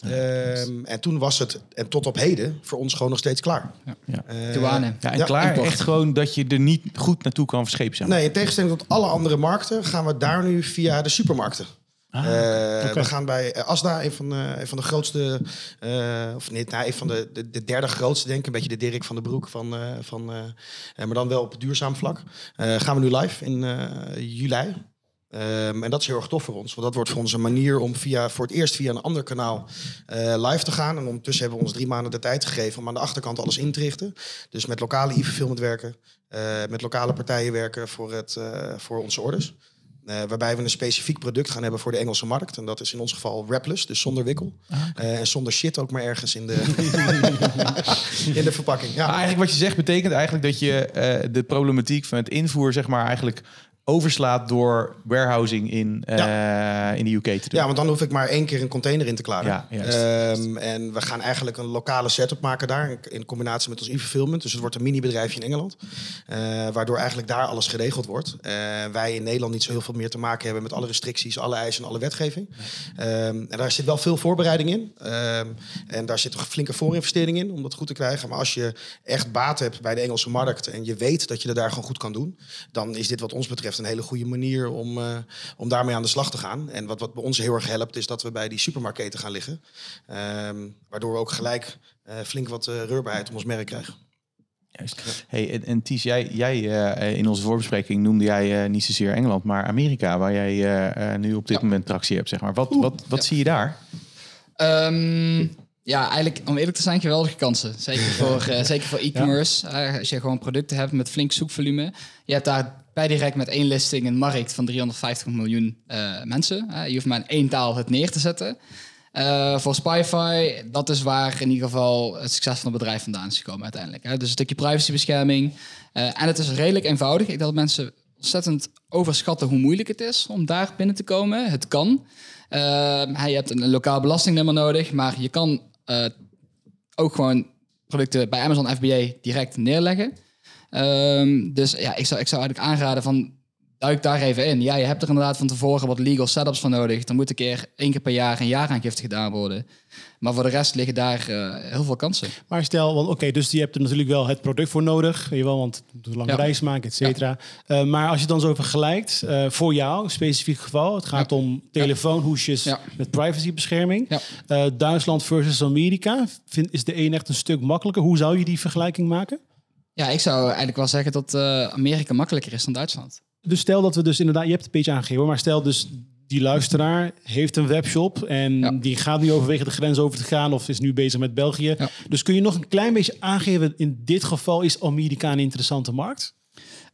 Ehm, en toen was het, en tot op heden, voor ons gewoon nog steeds klaar. Ja. Eh, Douane. Ja, en Ja, klaar, import. echt gewoon dat je er niet goed naartoe kan verschepen. Nee, in tegenstelling tot alle andere markten gaan we daar nu via de supermarkten. Eh, We gaan bij eh, Asda, een van, de, een van de grootste, eh, of niet, nou, een van de, de, de derde grootste, denk ik. Een beetje de Dirk van de Broek, van, van, maar dan wel op duurzaam vlak. Gaan we nu live in juli. Ehm, en dat is heel erg tof voor ons, want dat wordt voor ons een manier om via, voor het eerst via een ander kanaal live te gaan. En ondertussen hebben we ons drie maanden de tijd gegeven om aan de achterkant alles in te richten. Dus met lokale e-fulfillment werken, met lokale partijen werken voor, het, voor onze orders. Eh, waarbij we een specifiek product gaan hebben voor de Engelse markt. En dat is in ons geval wrapless, dus zonder wikkel. Eh, en zonder shit ook maar ergens in de, in de verpakking. Ja. Maar eigenlijk wat je zegt betekent eigenlijk dat je eh, de problematiek van het invoer zeg maar eigenlijk overslaat door warehousing in, eh, in de UK te doen. Ja, want dan hoef ik maar één keer een container in te klaren. Ja, juist. Ehm, en we gaan eigenlijk een lokale setup maken daar in combinatie met ons e-fulfillment. Dus het wordt een mini-bedrijfje in Engeland, eh, waardoor eigenlijk daar alles geregeld wordt. Eh, wij in Nederland niet zo heel veel meer te maken hebben met alle restricties, alle eisen en alle wetgeving. Ehm, en daar zit wel veel voorbereiding in. Ehm, en daar zit een flinke voorinvestering in om dat goed te krijgen. Maar als je echt baat hebt bij de Engelse markt en je weet dat je het daar gewoon goed kan doen, dan is dit wat ons betreft een hele goede manier om, eh, om daarmee aan de slag te gaan. En wat, wat bij ons heel erg helpt, is dat we bij die supermarketen gaan liggen. Ehm, waardoor we ook gelijk eh, flink wat uh, reurbaarheid om ons merk krijgen. Juist. Hey, en, en Ties, jij, jij eh, in onze voorbespreking noemde jij eh, niet zozeer Engeland, maar Amerika, waar jij eh, eh, nu op dit Ja. moment tractie hebt. Zeg maar. Wat, wat, wat Ja. zie je daar? Ehm, ja, eigenlijk om eerlijk te zijn, geweldige kansen. Zeker voor, eh, zeker voor e-commerce. Eh, als je gewoon producten hebt met flink zoekvolume. Je hebt daar bij direct met één listing een markt van 350 miljoen eh, mensen. Je hoeft maar in één taal het neer te zetten. Voor Spyfy, dat is waar in ieder geval het succes van het bedrijf vandaan is gekomen uiteindelijk. Hè. Dus een stukje privacybescherming. En het is redelijk eenvoudig. Ik denk dat mensen ontzettend overschatten hoe moeilijk het is om daar binnen te komen. Het kan. Uh, je hebt een lokaal belastingnummer nodig, maar je kan uh, ook gewoon producten bij Amazon FBA direct neerleggen. Um, dus ja, ik zou, ik zou eigenlijk aanraden van duik daar even in. Ja, je hebt er inderdaad van tevoren wat legal setups voor nodig. Er moet een keer één keer per jaar een jaaraangifte gedaan worden. Maar voor de rest liggen daar uh, heel veel kansen. Maar stel, want oké, okay, dus je hebt er natuurlijk wel het product voor nodig, weet je wel, want het lange ja. reis maken, et cetera. Ja. Uh, maar als je dan zo vergelijkt, uh, voor jou, specifiek geval, het gaat ja. om telefoonhoesjes met privacybescherming. Duitsland versus Amerika, vind, is de een echt een stuk makkelijker? Hoe zou je die vergelijking maken? Ja, ik zou eigenlijk wel zeggen dat Amerika makkelijker is dan Duitsland. Dus stel dat we dus inderdaad, je hebt het een beetje aangegeven, maar stel dus die luisteraar heeft een webshop en ja. die gaat nu overwegen de grens over te gaan of is nu bezig met België. Ja. Dus kun je nog een klein beetje aangeven, in dit geval is Amerika een interessante markt?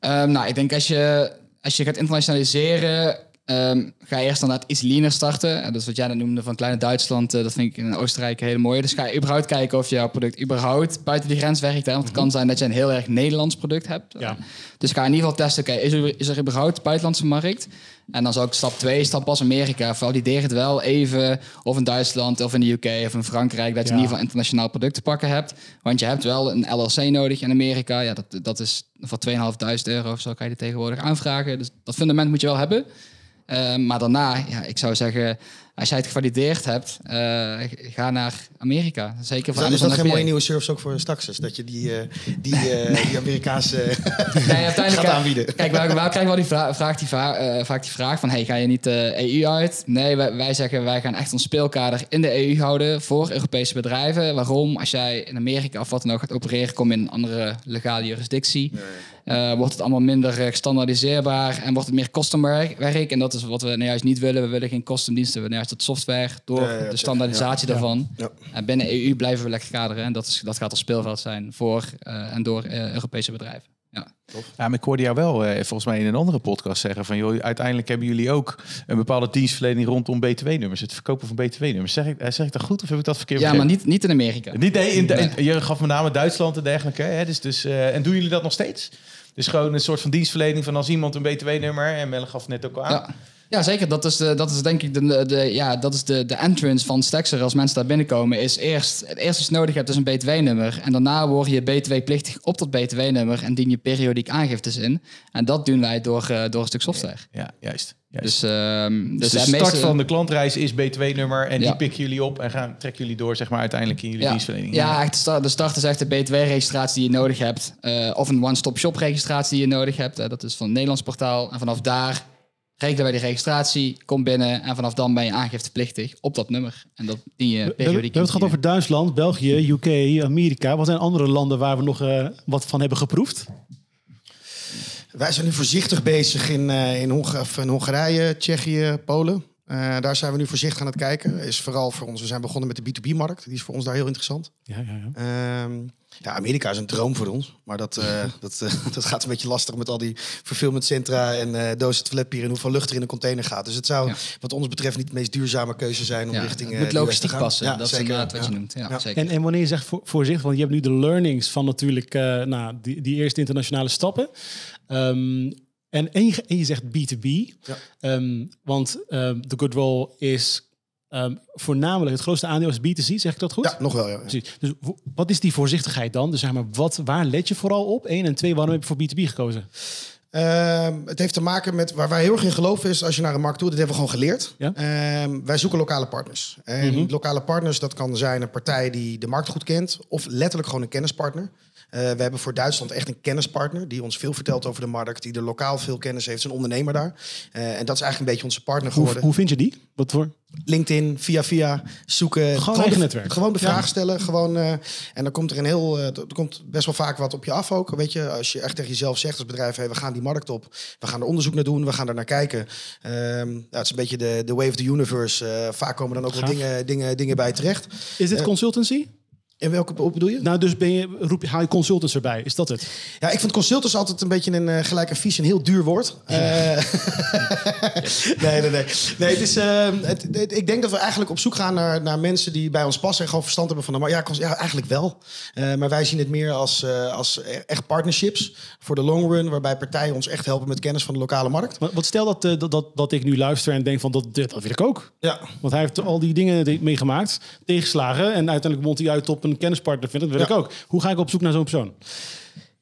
Um, nou, ik denk als je, als je gaat internationaliseren, um, ga je eerst dan iets leaner starten. En dat is wat jij net noemde van kleine Duitsland, uh, dat vind ik in Oostenrijk heel mooi. Dus ga je überhaupt kijken of jouw product überhaupt buiten die grens werkt. Hè? Want het kan zijn dat je een heel erg Nederlands product hebt. Ja. Dus ga in ieder geval testen, oké, okay, is, er, is er überhaupt buitenlandse markt? En dan zou ik stap 2, stap pas Amerika. Valideer het wel even of in Duitsland of in de UK of in Frankrijk... dat je ja. in ieder geval internationaal product te pakken hebt. Want je hebt wel een LLC nodig in Amerika. Ja, dat, dat is voor 2.500 euro of zo kan je dit tegenwoordig aanvragen. Dus dat fundament moet je wel hebben. Uh, maar daarna, ja, ik zou zeggen, als jij het gevalideerd hebt, eh, ga naar Amerika. Zeker voor dat, is dat geen mooie nieuwe service ook voor straks? is? Dat je die, eh, die, eh, die Amerikaanse Nee, uiteindelijk gaat aanbieden. Kijk, waar, waar krijgen we al die vra- vraag, die va- vaak die vraag van... Hey, ga je niet de EU uit? Nee, wij, wij zeggen wij gaan echt ons speelkader in de EU houden... voor Europese bedrijven. Waarom? Als jij in Amerika of wat dan ook gaat opereren... kom je in een andere legale jurisdictie. Eh, wordt het allemaal minder standaardiseerbaar... en wordt het meer customwerk. En dat is wat we nou juist niet willen. We willen geen customdiensten, we willen juist het software... door Ja, ja, ja, de standaardisatie ja. daarvan. Ja. En binnen EU blijven we lekker kaderen. En dat, is, dat gaat als speelveld zijn voor eh, en door eh, Europese bedrijven. Ja. Ja, maar ik hoorde jou wel eh, volgens mij in een andere podcast zeggen van joh, uiteindelijk hebben jullie ook een bepaalde dienstverlening rondom BTW-nummers, het verkopen van BTW-nummers. Zeg ik, eh, zeg ik dat goed of heb ik dat verkeerd Ja, maar niet, niet in Amerika. Niet, nee, in, je gaf met name Duitsland en dergelijke. Hè? Dus, dus, eh, en doen jullie dat nog steeds? Dus gewoon een soort van dienstverlening van als iemand een BTW-nummer, en Melle gaf het net ook al aan. Ja. Ja, zeker. Dat is, de, dat is denk ik de, de, ja, dat is de, de entrance van Stexer. Als mensen daar binnenkomen, is eerst het eerste wat je nodig hebt is een BTW-nummer. En daarna word je BTW-plichtig op dat BTW-nummer en dien je periodiek aangiftes in. En dat doen wij door, eh, door een stuk software. Ja, juist. juist. Dus, ehm, Dus dus de start meeste- van de klantreis is BTW-nummer en Ja. die pikken jullie op en gaan, trekken jullie door zeg maar uiteindelijk in jullie ja, dienstverlening. ja, echt de start, de start is echt de BTW-registratie die je nodig hebt. eh, of een one-stop-shop-registratie die je nodig hebt. Eh, dat is van het Nederlands portaal. En vanaf daar regelen wij die registratie, kom binnen en vanaf dan ben je aangifteplichtig op dat nummer. En dat dien je We, hebben- we periodiek hebben het gehad over Duitsland, België, UK, Amerika. Wat zijn andere landen waar we nog eh, wat van hebben geproefd? Wij zijn nu voorzichtig bezig in, eh, in, Honga- in Hongarije, Tsjechië, Polen. Eh, daar zijn we nu voorzichtig aan het kijken. Is vooral voor ons. We zijn begonnen met de B2B-markt. Die is voor ons daar heel interessant. Ja, ja, ja. Ehm, ja, Amerika is een droom voor ons. Maar dat, eh, dat, eh, dat gaat een beetje lastig met al die fulfillmentcentra en eh dozen toiletpapier en hoeveel lucht er in een container gaat. Dus het zou Ja. wat ons betreft niet de meest duurzame keuze zijn om Ja, richting het eh, moet logistiek te gaan. passen. Ja, dat is zeker. inderdaad wat je Ja. noemt. Ja, Ja. zeker. En, en wanneer je zegt voor, voorzichtig, want je hebt nu de learnings van natuurlijk eh, nou, die, die eerste internationale stappen. Ehm, en, en, je, en je zegt B2B, Ja. Ehm, want ehm, de good roll is ehm, voornamelijk het grootste aandeel is B2C, zeg ik dat goed? Ja, nog wel. Ja. Precies. Dus wat is die voorzichtigheid dan? Dus zeg maar, wat, waar let je vooral op? Eén en twee, waarom heb je voor B2B gekozen? Ehm, het heeft te maken met waar wij heel erg in geloven is als je naar een markt toe, dat hebben we gewoon geleerd. Ja. Ehm, wij zoeken lokale partners. En Mhm. lokale partners, dat kan zijn een partij die de markt goed kent, of letterlijk gewoon een kennispartner. Eh, we hebben voor Duitsland echt een kennispartner die ons veel vertelt over de markt, die er lokaal veel kennis heeft, is een ondernemer daar. Eh, en dat is eigenlijk een beetje onze partner Hoe, geworden. hoe vind je die? Wat voor? LinkedIn, via via, zoeken. Gewoon eigen netwerk. Gewoon de Ja. vraag stellen. Gewoon, eh, en dan komt er een heel, eh, er komt best wel vaak wat op je af ook. Weet je, als je echt tegen jezelf zegt als bedrijf, hey, we gaan die markt op. We gaan er onderzoek naar doen, we gaan er naar kijken. Ja, het is een beetje de, de way of the universe. Eh, vaak komen dan ook wel dingen, dingen, dingen bij terecht. Is dit consultancy? En welke bedoel je? Nou, dus ben je, roep, je- haal je consultants erbij. Is dat het? Ja, ik vind consultants altijd een beetje een eh, gelijk een heel duur woord. Eh, nee, nee, nee. nee het is, eh, het, het- ik denk dat we eigenlijk op zoek gaan naar, naar mensen die bij ons passen en gewoon verstand hebben van de markt. Ja, ja, eigenlijk wel. Eh, maar wij zien het meer als, als echt partnerships voor de long run, waarbij partijen ons echt helpen met kennis van de lokale markt. Wat, wat stel dat, dat, dat, dat ik nu luister en denk van dat, dit- dat wil ik ook. Ja, Want hij heeft al die dingen meegemaakt, tegenslagen. En uiteindelijk mondt hij uit op een kennispartner. Vindt, dat wil Ja. ik ook. Hoe ga ik op zoek naar zo'n persoon?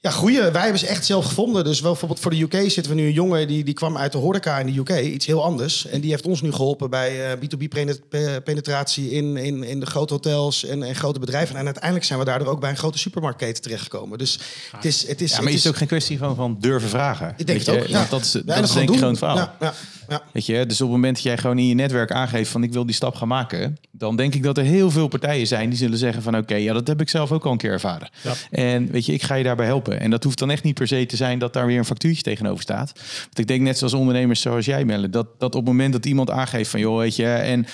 Ja, goeie. Wij hebben ze echt zelf gevonden. Dus wel bijvoorbeeld voor de UK zitten we nu een jongen die, die kwam uit de horeca in de UK. Iets heel anders. En die heeft ons nu geholpen bij eh, B2B-penetratie in, in, in de grote hotels en, en grote bedrijven. En uiteindelijk zijn we daardoor ook bij een grote supermarktketen terechtgekomen. Dus het is... Het is Ja, maar is het ook geen kwestie van, van durven vragen? Ik denk Weet het je? ook. Ja. Want Dat is, Ja, dat is gewoon denk ik gewoon het verhaal. Ja, ja, ja. Weet je, dus op het moment dat jij gewoon in je netwerk aangeeft van ik wil die stap gaan maken, dan denk ik dat er heel veel partijen zijn die zullen zeggen van oké, ja, dat heb ik zelf ook al een keer ervaren. Ja. En weet je, ik ga je daarbij helpen. En dat hoeft dan echt niet per se te zijn dat daar weer een factuurtje tegenover staat. Want ik denk net zoals ondernemers zoals jij, Melle, dat, dat op het moment dat iemand aangeeft van joh, weet je, en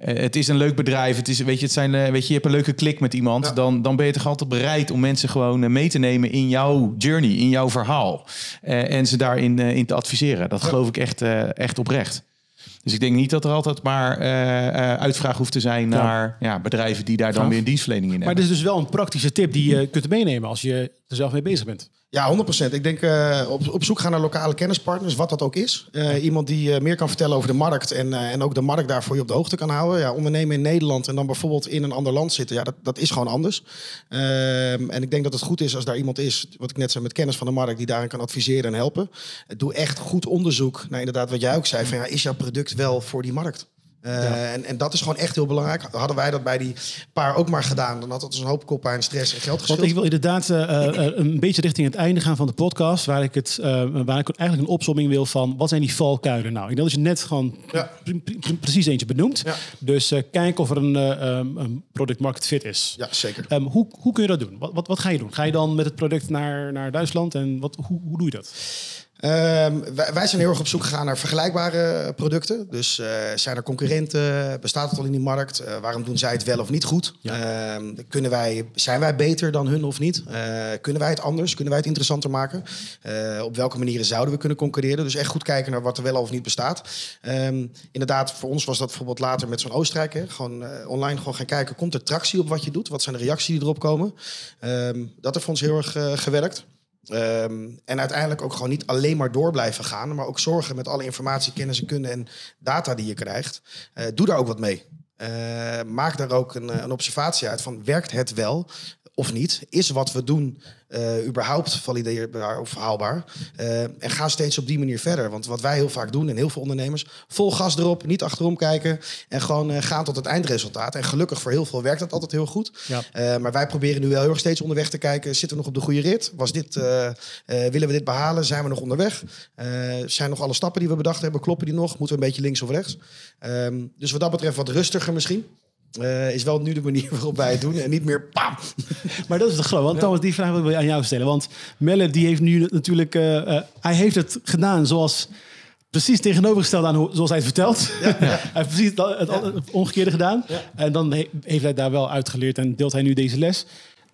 eh, het is een leuk bedrijf, het is, weet je, het zijn, eh, weet je, je hebt een leuke klik met iemand, Ja. dan, dan ben je toch altijd bereid om mensen gewoon eh, mee te nemen in jouw journey, in jouw verhaal. En ze daarin in te adviseren. Dat geloof ik echt, echt oprecht. Dus ik denk niet dat er altijd maar eh, eh, uitvraag hoeft te zijn Ja. naar ja, bedrijven die daar dan weer een dienstverlening in Maar hebben. dit is dus wel een praktische tip die je kunt meenemen als je er zelf mee bezig bent. Ja, 100%. Ik denk eh, op, op zoek gaan naar lokale kennispartners, wat dat ook is. Eh, iemand die eh, meer kan vertellen over de markt en, en ook de markt daarvoor je op de hoogte kan houden. Ja, ondernemen in Nederland en dan bijvoorbeeld in een ander land zitten, ja, dat, dat is gewoon anders. Ehm, en ik denk dat het goed is als daar iemand is, wat ik net zei, met kennis van de markt, die daarin kan adviseren en helpen. Doe echt goed onderzoek naar inderdaad wat jij ook zei, van ja, is jouw product wel voor die markt? Uh, en, en dat is gewoon echt heel belangrijk. Hadden wij dat bij die paar ook maar gedaan, dan had dat dus een hoop koppijn, stress en geld geschild. Want ik wil inderdaad uh, uh, een beetje richting het einde gaan van de podcast, waar ik, het, waar ik eigenlijk een opzomming wil van wat zijn die valkuilen nou? Ik denk dat je net gewoon ja. precies eentje benoemt. Ja. Dus kijk of er een, een, product market fit is. Ja, zeker. Um, hoe, hoe kun je dat doen? Wat, wat, wat, ga je doen? Ga je dan met het product naar, naar Duitsland en wat, hoe, hoe doe je dat? Um, wij, zijn heel erg op zoek gegaan naar vergelijkbare producten. Dus uh, zijn er concurrenten? Bestaat het al in die markt? Uh, waarom doen zij het wel of niet goed? Ja. Uh, kunnen wij, zijn wij beter dan hun of niet? Eh, kunnen wij het anders? Kunnen wij het interessanter maken? op welke manieren zouden we kunnen concurreren? Dus echt goed kijken naar wat er wel of niet bestaat. Um, inderdaad, voor ons was dat bijvoorbeeld later met zo'n Oostenrijk. Hè? Gewoon online gewoon gaan kijken. Komt er tractie op wat je doet? Wat zijn de reacties die erop komen? Um, dat heeft voor ons heel erg gewerkt. Um, en uiteindelijk ook gewoon niet alleen maar door blijven gaan, maar ook zorgen met alle informatie, kennis en kunde en data die je krijgt. Uh, doe daar ook wat mee. Uh, maak daar ook een, een observatie uit van werkt het wel of niet? Is wat we doen uh, überhaupt valideerbaar of haalbaar. Uh, en ga steeds op die manier verder. Want wat wij heel vaak doen en heel veel ondernemers, vol gas erop, niet achterom kijken en gewoon uh, gaan tot het eindresultaat. En gelukkig voor heel veel werkt dat altijd heel goed. Ja. maar wij proberen nu wel heel erg steeds onderweg te kijken, zitten we nog op de goede rit? Was dit, willen we dit behalen? Zijn we nog onderweg? zijn nog alle stappen die we bedacht hebben, kloppen die nog? Moeten we een beetje links of rechts? Um, dus wat dat betreft wat rustiger misschien. Uh, is wel nu de manier waarop wij het doen en niet meer pam. Maar dat is de geloof. Want Thomas, die vraag wil ik aan jou stellen. Want Melle die heeft nu natuurlijk, uh, uh, hij heeft het gedaan zoals precies tegenovergesteld aan hoe, zoals hij het vertelt. Ja, ja. hij heeft precies het, het, omgekeerde gedaan. En dan heeft hij daar wel uitgeleerd en deelt hij nu deze les.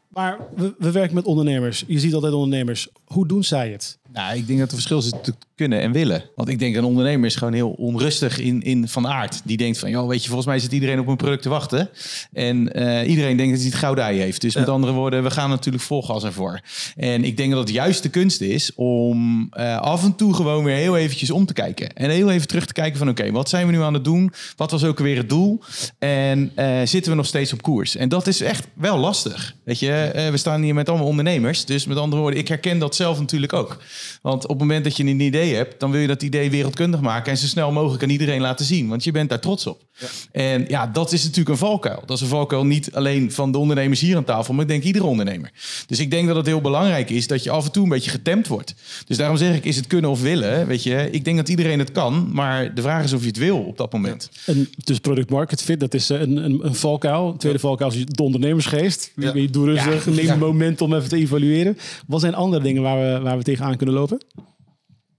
Maar we, we werken met ondernemers. Je ziet altijd ondernemers. Hoe doen zij het? Nou, ik denk dat het verschil zit kunnen en willen. Want ik denk een ondernemer is gewoon heel onrustig in, in van aard. Die denkt van, joh, weet je, volgens mij zit iedereen op een product te wachten. En uh, iedereen denkt dat hij het gouden ei heeft. Dus met andere woorden, we gaan natuurlijk vol gas ervoor. En ik denk dat het juist de kunst is om uh, af en toe gewoon weer heel eventjes om te kijken. En heel even terug te kijken van, oké, wat zijn we nu aan het doen? Wat was ook weer het doel? En uh, zitten we nog steeds op koers? En dat is echt wel lastig. Weet je, we staan hier met allemaal ondernemers. Dus met andere woorden, ik herken dat zelf natuurlijk ook. Want op het moment dat je een idee hebt, dan wil je dat idee wereldkundig maken en zo snel mogelijk aan iedereen laten zien. Want je bent daar trots op. Ja. En ja, dat is natuurlijk een valkuil. Dat is een valkuil niet alleen van de ondernemers hier aan tafel, maar ik denk iedere ondernemer. Dus ik denk dat het heel belangrijk is dat je af en toe een beetje getemd wordt. Dus daarom zeg ik, is het kunnen of willen? Weet je, ik denk dat iedereen het kan, maar de vraag is of je het wil op dat moment. Ja. En dus product market fit, dat is een, een, een valkuil. Een tweede valkuil is de ondernemersgeest. Ja. Doe rustig, neem een moment om even te evalueren. Wat zijn andere dingen waar we, waar we tegenaan kunnen lopen?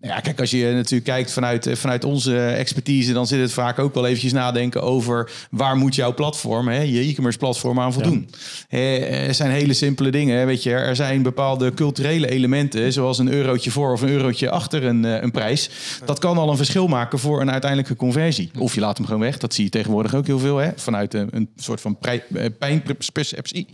Ja, kijk, als je natuurlijk kijkt vanuit, eh, vanuit onze expertise, dan zit het vaak ook wel eventjes nadenken over waar moet jouw platform, hè, je e-commerce platform aan voldoen. Ja. Er zijn hele simpele dingen, weet je. Er zijn bepaalde culturele elementen, zoals een eurotje voor of een eurotje achter een, eh, een prijs. Dat kan al een verschil maken voor een uiteindelijke conversie. Of je laat hem gewoon weg. Dat zie je tegenwoordig ook heel veel, hè, vanuit een, een soort van pijnperceptie.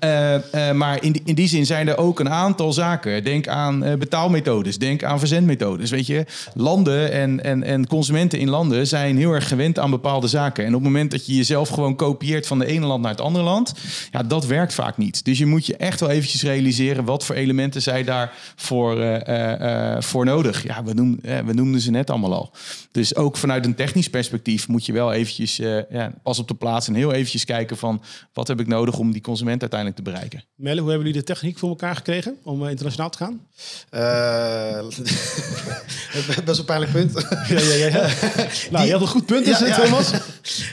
Ja. Uh, maar in die, in die zin zijn er ook een aantal zaken. Denk aan betaalmethodes, denk aan verzendmethodes dus weet je, landen en, en, en consumenten in landen zijn heel erg gewend aan bepaalde zaken. En op het moment dat je jezelf gewoon kopieert van de ene land naar het andere land, ja, dat werkt vaak niet. Dus je moet je echt wel eventjes realiseren wat voor elementen zij daarvoor uh, uh, voor nodig. Ja, we, noem, we noemden ze net allemaal al. Dus ook vanuit een technisch perspectief moet je wel eventjes ja, pas op de plaats en heel eventjes kijken van wat heb ik nodig om die consument uiteindelijk te bereiken. Melle, hoe hebben jullie de techniek voor elkaar gekregen om internationaal te gaan? Best een pijnlijk punt. ja, ja, ja. nou, je had een goed punt, is het, Thomas?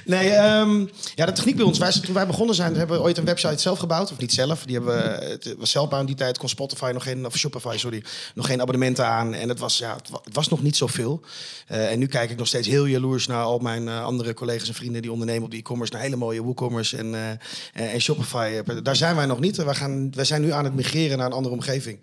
nee, um, ja, de techniek bij ons. Wij, toen wij begonnen zijn, hebben we ooit een website zelf gebouwd. Of niet zelf. Die hebben we, het was zelfbouw in die tijd. Kon Spotify nog geen, of Shopify, sorry, nog geen abonnementen aan. En het was, ja, het was nog niet zoveel. Uh, en nu kijk ik nog steeds heel jaloers naar al mijn uh, andere collega's en vrienden die ondernemen op de e-commerce. Naar hele mooie WooCommerce en, uh, en Shopify. Daar zijn wij nog niet. Wij, gaan, wij zijn nu aan het migreren naar een andere omgeving.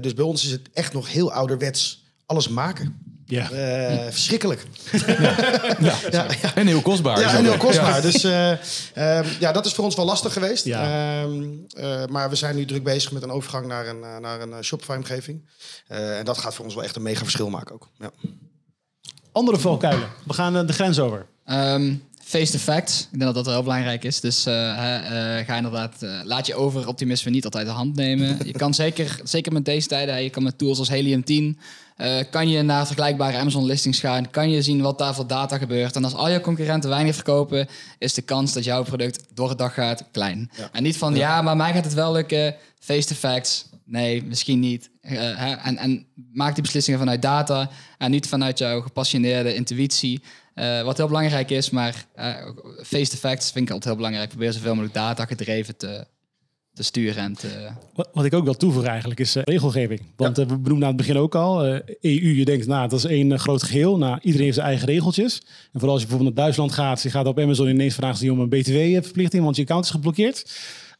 dus bij ons is het echt nog heel ouderwets alles maken. Ja. Uh, verschrikkelijk. Ja. ja. ja. En heel kostbaar. Ja, en heel kostbaar. Dus uh, uh, ja, dat is voor ons wel lastig geweest. Ja. Ehm, maar we zijn nu druk bezig met een overgang naar een, naar een Shopify-omgeving. en dat gaat voor ons wel echt een mega verschil maken ook. Ja. Andere valkuilen. We gaan de grens over. Um, face the facts. Ik denk dat dat heel belangrijk is. Dus eh, eh, ga inderdaad, eh, laat je over optimisme niet altijd de hand nemen. Je kan zeker, zeker met deze tijden, je kan met tools als Helium 10, eh, kan je naar vergelijkbare Amazon listings gaan, kan je zien wat daar voor data gebeurt. En als al je concurrenten weinig verkopen, is de kans dat jouw product door het dag gaat klein. En niet van, ja. maar mij gaat het wel lukken, face the facts. Nee, misschien niet. Hè, en, en maak die beslissingen vanuit data en niet vanuit jouw gepassioneerde intuïtie. Eh, wat heel belangrijk is, maar eh, face the facts vind ik altijd heel belangrijk. Probeer zoveel mogelijk data gedreven te, te sturen en te... Wat, wat ik ook wil toevoegen eigenlijk is eh, regelgeving. Want we benoemden aan het begin ook al, EU, je denkt, nou, dat is één groot geheel. Nou, iedereen heeft zijn eigen regeltjes. En vooral als je bijvoorbeeld naar Duitsland gaat, je gaat op Amazon ineens vragen ze om een btw-verplichting, want je account is geblokkeerd.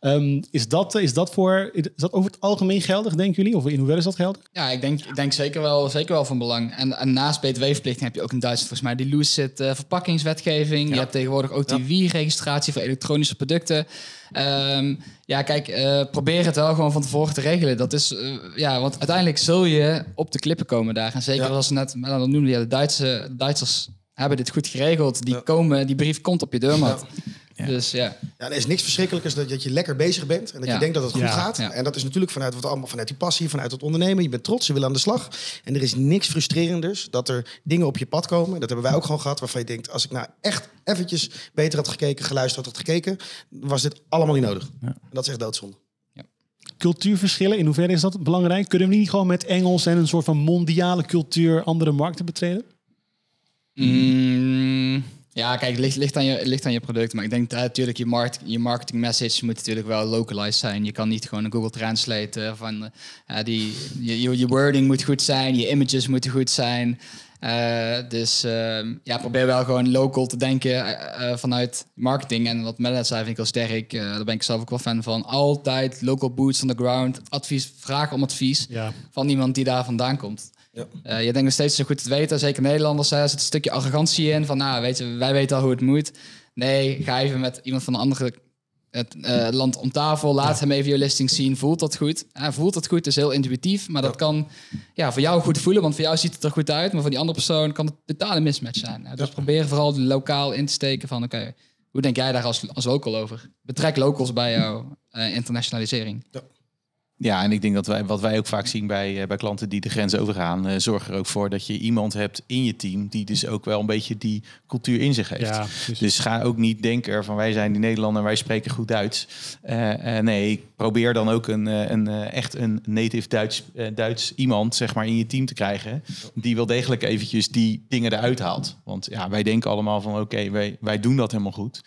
Ehm, is, dat, is, dat voor, is dat over het algemeen geldig, denken jullie? Of in hoeverre is dat geldig? Ja, ik denk, ik denk zeker, wel, zeker wel van belang. En, en naast btw-verplichting heb je ook in Duitsland volgens mij die Lucid eh, verpakkingswetgeving. Je hebt tegenwoordig OTW-registratie voor elektronische producten. Ehm, ja, kijk, eh, probeer het wel gewoon van tevoren te regelen. Dat is, eh, ja, want uiteindelijk zul je op de klippen komen daar. En zeker Ja. als net, nou, dan noemde je de Duitse, Duitsers hebben dit goed geregeld. Die komen, die brief komt op je deurmat. Dus ja. Ja, er is niks verschrikkelijkers dan dat je lekker bezig bent en dat Ja. je denkt dat het goed Ja. gaat. Ja. En dat is natuurlijk vanuit wat allemaal vanuit die passie, vanuit het ondernemen. Je bent trots, je wil aan de slag. En er is niks frustrerenders dat er dingen op je pad komen. Dat hebben wij ook gewoon gehad, waarvan je denkt: als ik nou echt eventjes beter had gekeken, geluisterd had gekeken, was dit allemaal niet nodig. En dat is echt doodzonde. Cultuurverschillen, in hoeverre is dat belangrijk? Kunnen we niet gewoon met Engels en een soort van mondiale cultuur andere markten betreden? Mm, ja, kijk, het ligt, ligt, aan je, ligt aan je product. Maar ik denk dat natuurlijk je, markt, je marketing message moet natuurlijk wel localized zijn. Je kan niet gewoon een Google Translate eh, van eh, die, je, je, wording moet goed zijn, je images moeten goed zijn. Eh, dus ehm, ja, probeer wel gewoon local te denken eh, eh, vanuit marketing. En wat Melle zei, vind ik heel sterk. Eh, daar ben ik zelf ook wel fan van. Altijd local boots on the ground. Advies, vragen om advies Ja. van iemand die daar vandaan komt. Ja. Eh, je denkt nog steeds zo goed te weten, zeker Nederlanders, er zit een stukje arrogantie in van, nou, weet je, wij weten al hoe het moet. Nee, ga even met iemand van een andere het, eh, land om tafel, laat hem even je listing zien, voelt dat goed? Eh, voelt dat goed, is heel intuïtief, maar dat kan ja, voor jou goed voelen, want voor jou ziet het er goed uit, maar voor die andere persoon kan het totale mismatch zijn. Dus probeer vooral lokaal in te steken van, oké, hoe denk jij daar als, als local over? Betrek locals bij jouw eh, internationalisering. Ja, en ik denk dat wij, wat wij ook vaak zien bij, eh, bij klanten die de grens overgaan, eh, zorg er ook voor dat je iemand hebt in je team die dus ook wel een beetje die cultuur in zich heeft. Ja, dus ga ook niet denken van wij zijn die Nederlander wij spreken goed Duits. Eh, nee, probeer dan ook een, een, echt een native Duits, Duits iemand zeg maar, in je team te krijgen. Die wel degelijk eventjes die dingen eruit haalt. Want ja, wij denken allemaal van oké, wij, wij doen dat helemaal goed.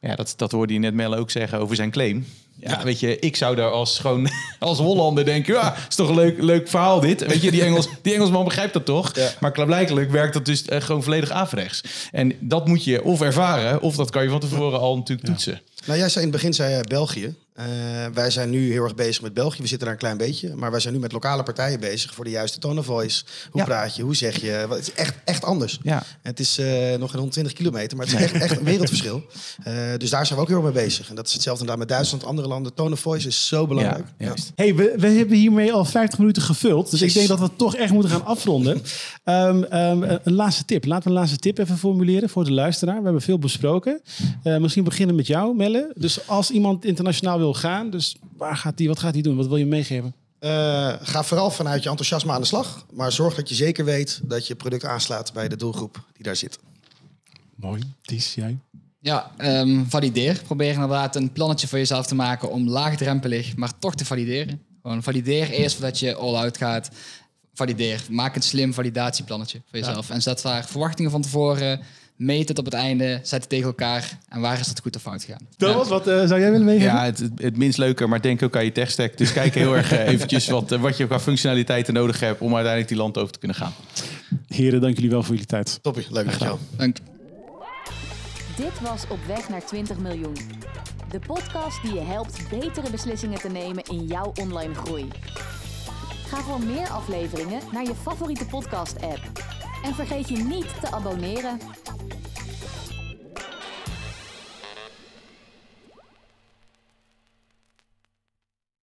Ja, dat, dat hoorde je net Melle ook zeggen over zijn claim. Ja, weet je, ik zou daar als gewoon als Hollander denken, ja, is toch een leuk, leuk verhaal dit. Weet je, die, Engels, die Engelsman begrijpt dat toch? Ja. Maar klaarblijkelijk werkt dat dus eh, gewoon volledig averechts. En dat moet je of ervaren, of dat kan je van tevoren al natuurlijk toetsen. Nou, jij zei in het begin zei, je België. Eh, wij zijn nu heel erg bezig met België. We zitten daar een klein beetje. Maar wij zijn nu met lokale partijen bezig voor de juiste tone of voice. Hoe Ja. praat je? Hoe zeg je? Het is echt, echt anders. Ja. Het is eh, nog geen 120 kilometer, maar het is echt, echt een wereldverschil. Eh, dus daar zijn we ook heel erg mee bezig. En dat is hetzelfde inderdaad met Duitsland, andere landen. Tone of voice is zo belangrijk. Ja. Hey, we, we hebben hiermee al 50 minuten gevuld. Dus ik denk dat we toch echt moeten gaan afronden. Ehm, ehm, een laatste tip. Laten we een laatste tip even formuleren voor de luisteraar. We hebben veel besproken. Misschien beginnen met jou, Melle. Dus als iemand internationaal wil gaan, dus waar gaat die, wat gaat hij doen? Wat wil je meegeven? Eh, ga vooral vanuit je enthousiasme aan de slag. Maar zorg dat je zeker weet dat je product aanslaat bij de doelgroep die daar zit. Mooi. Ties, jij? Ja, ehm, valideer. Probeer inderdaad een plannetje voor jezelf te maken om laagdrempelig, maar toch te valideren. Gewoon valideer eerst voordat je all-out gaat. Valideer. Maak een slim validatieplannetje voor jezelf. En zet daar verwachtingen van tevoren. Meet het op het einde. Zet het tegen elkaar. En waar is dat goed of fout gegaan? Thomas, wat eh, zou jij willen meegeven? Ja, het, het, het minst leuker, maar denk ook aan je techstack. Dus kijk heel erg eh, eventjes wat, eh, wat je qua functionaliteiten nodig hebt om uiteindelijk die land over te kunnen gaan. Heren, dank jullie wel voor jullie tijd. Toppie, leuk dankjewel. Dank. Dit was Op weg naar 20 miljoen. De podcast die je helpt betere beslissingen te nemen in jouw online groei. Ga voor meer afleveringen naar je favoriete podcast-app. En vergeet je niet te abonneren.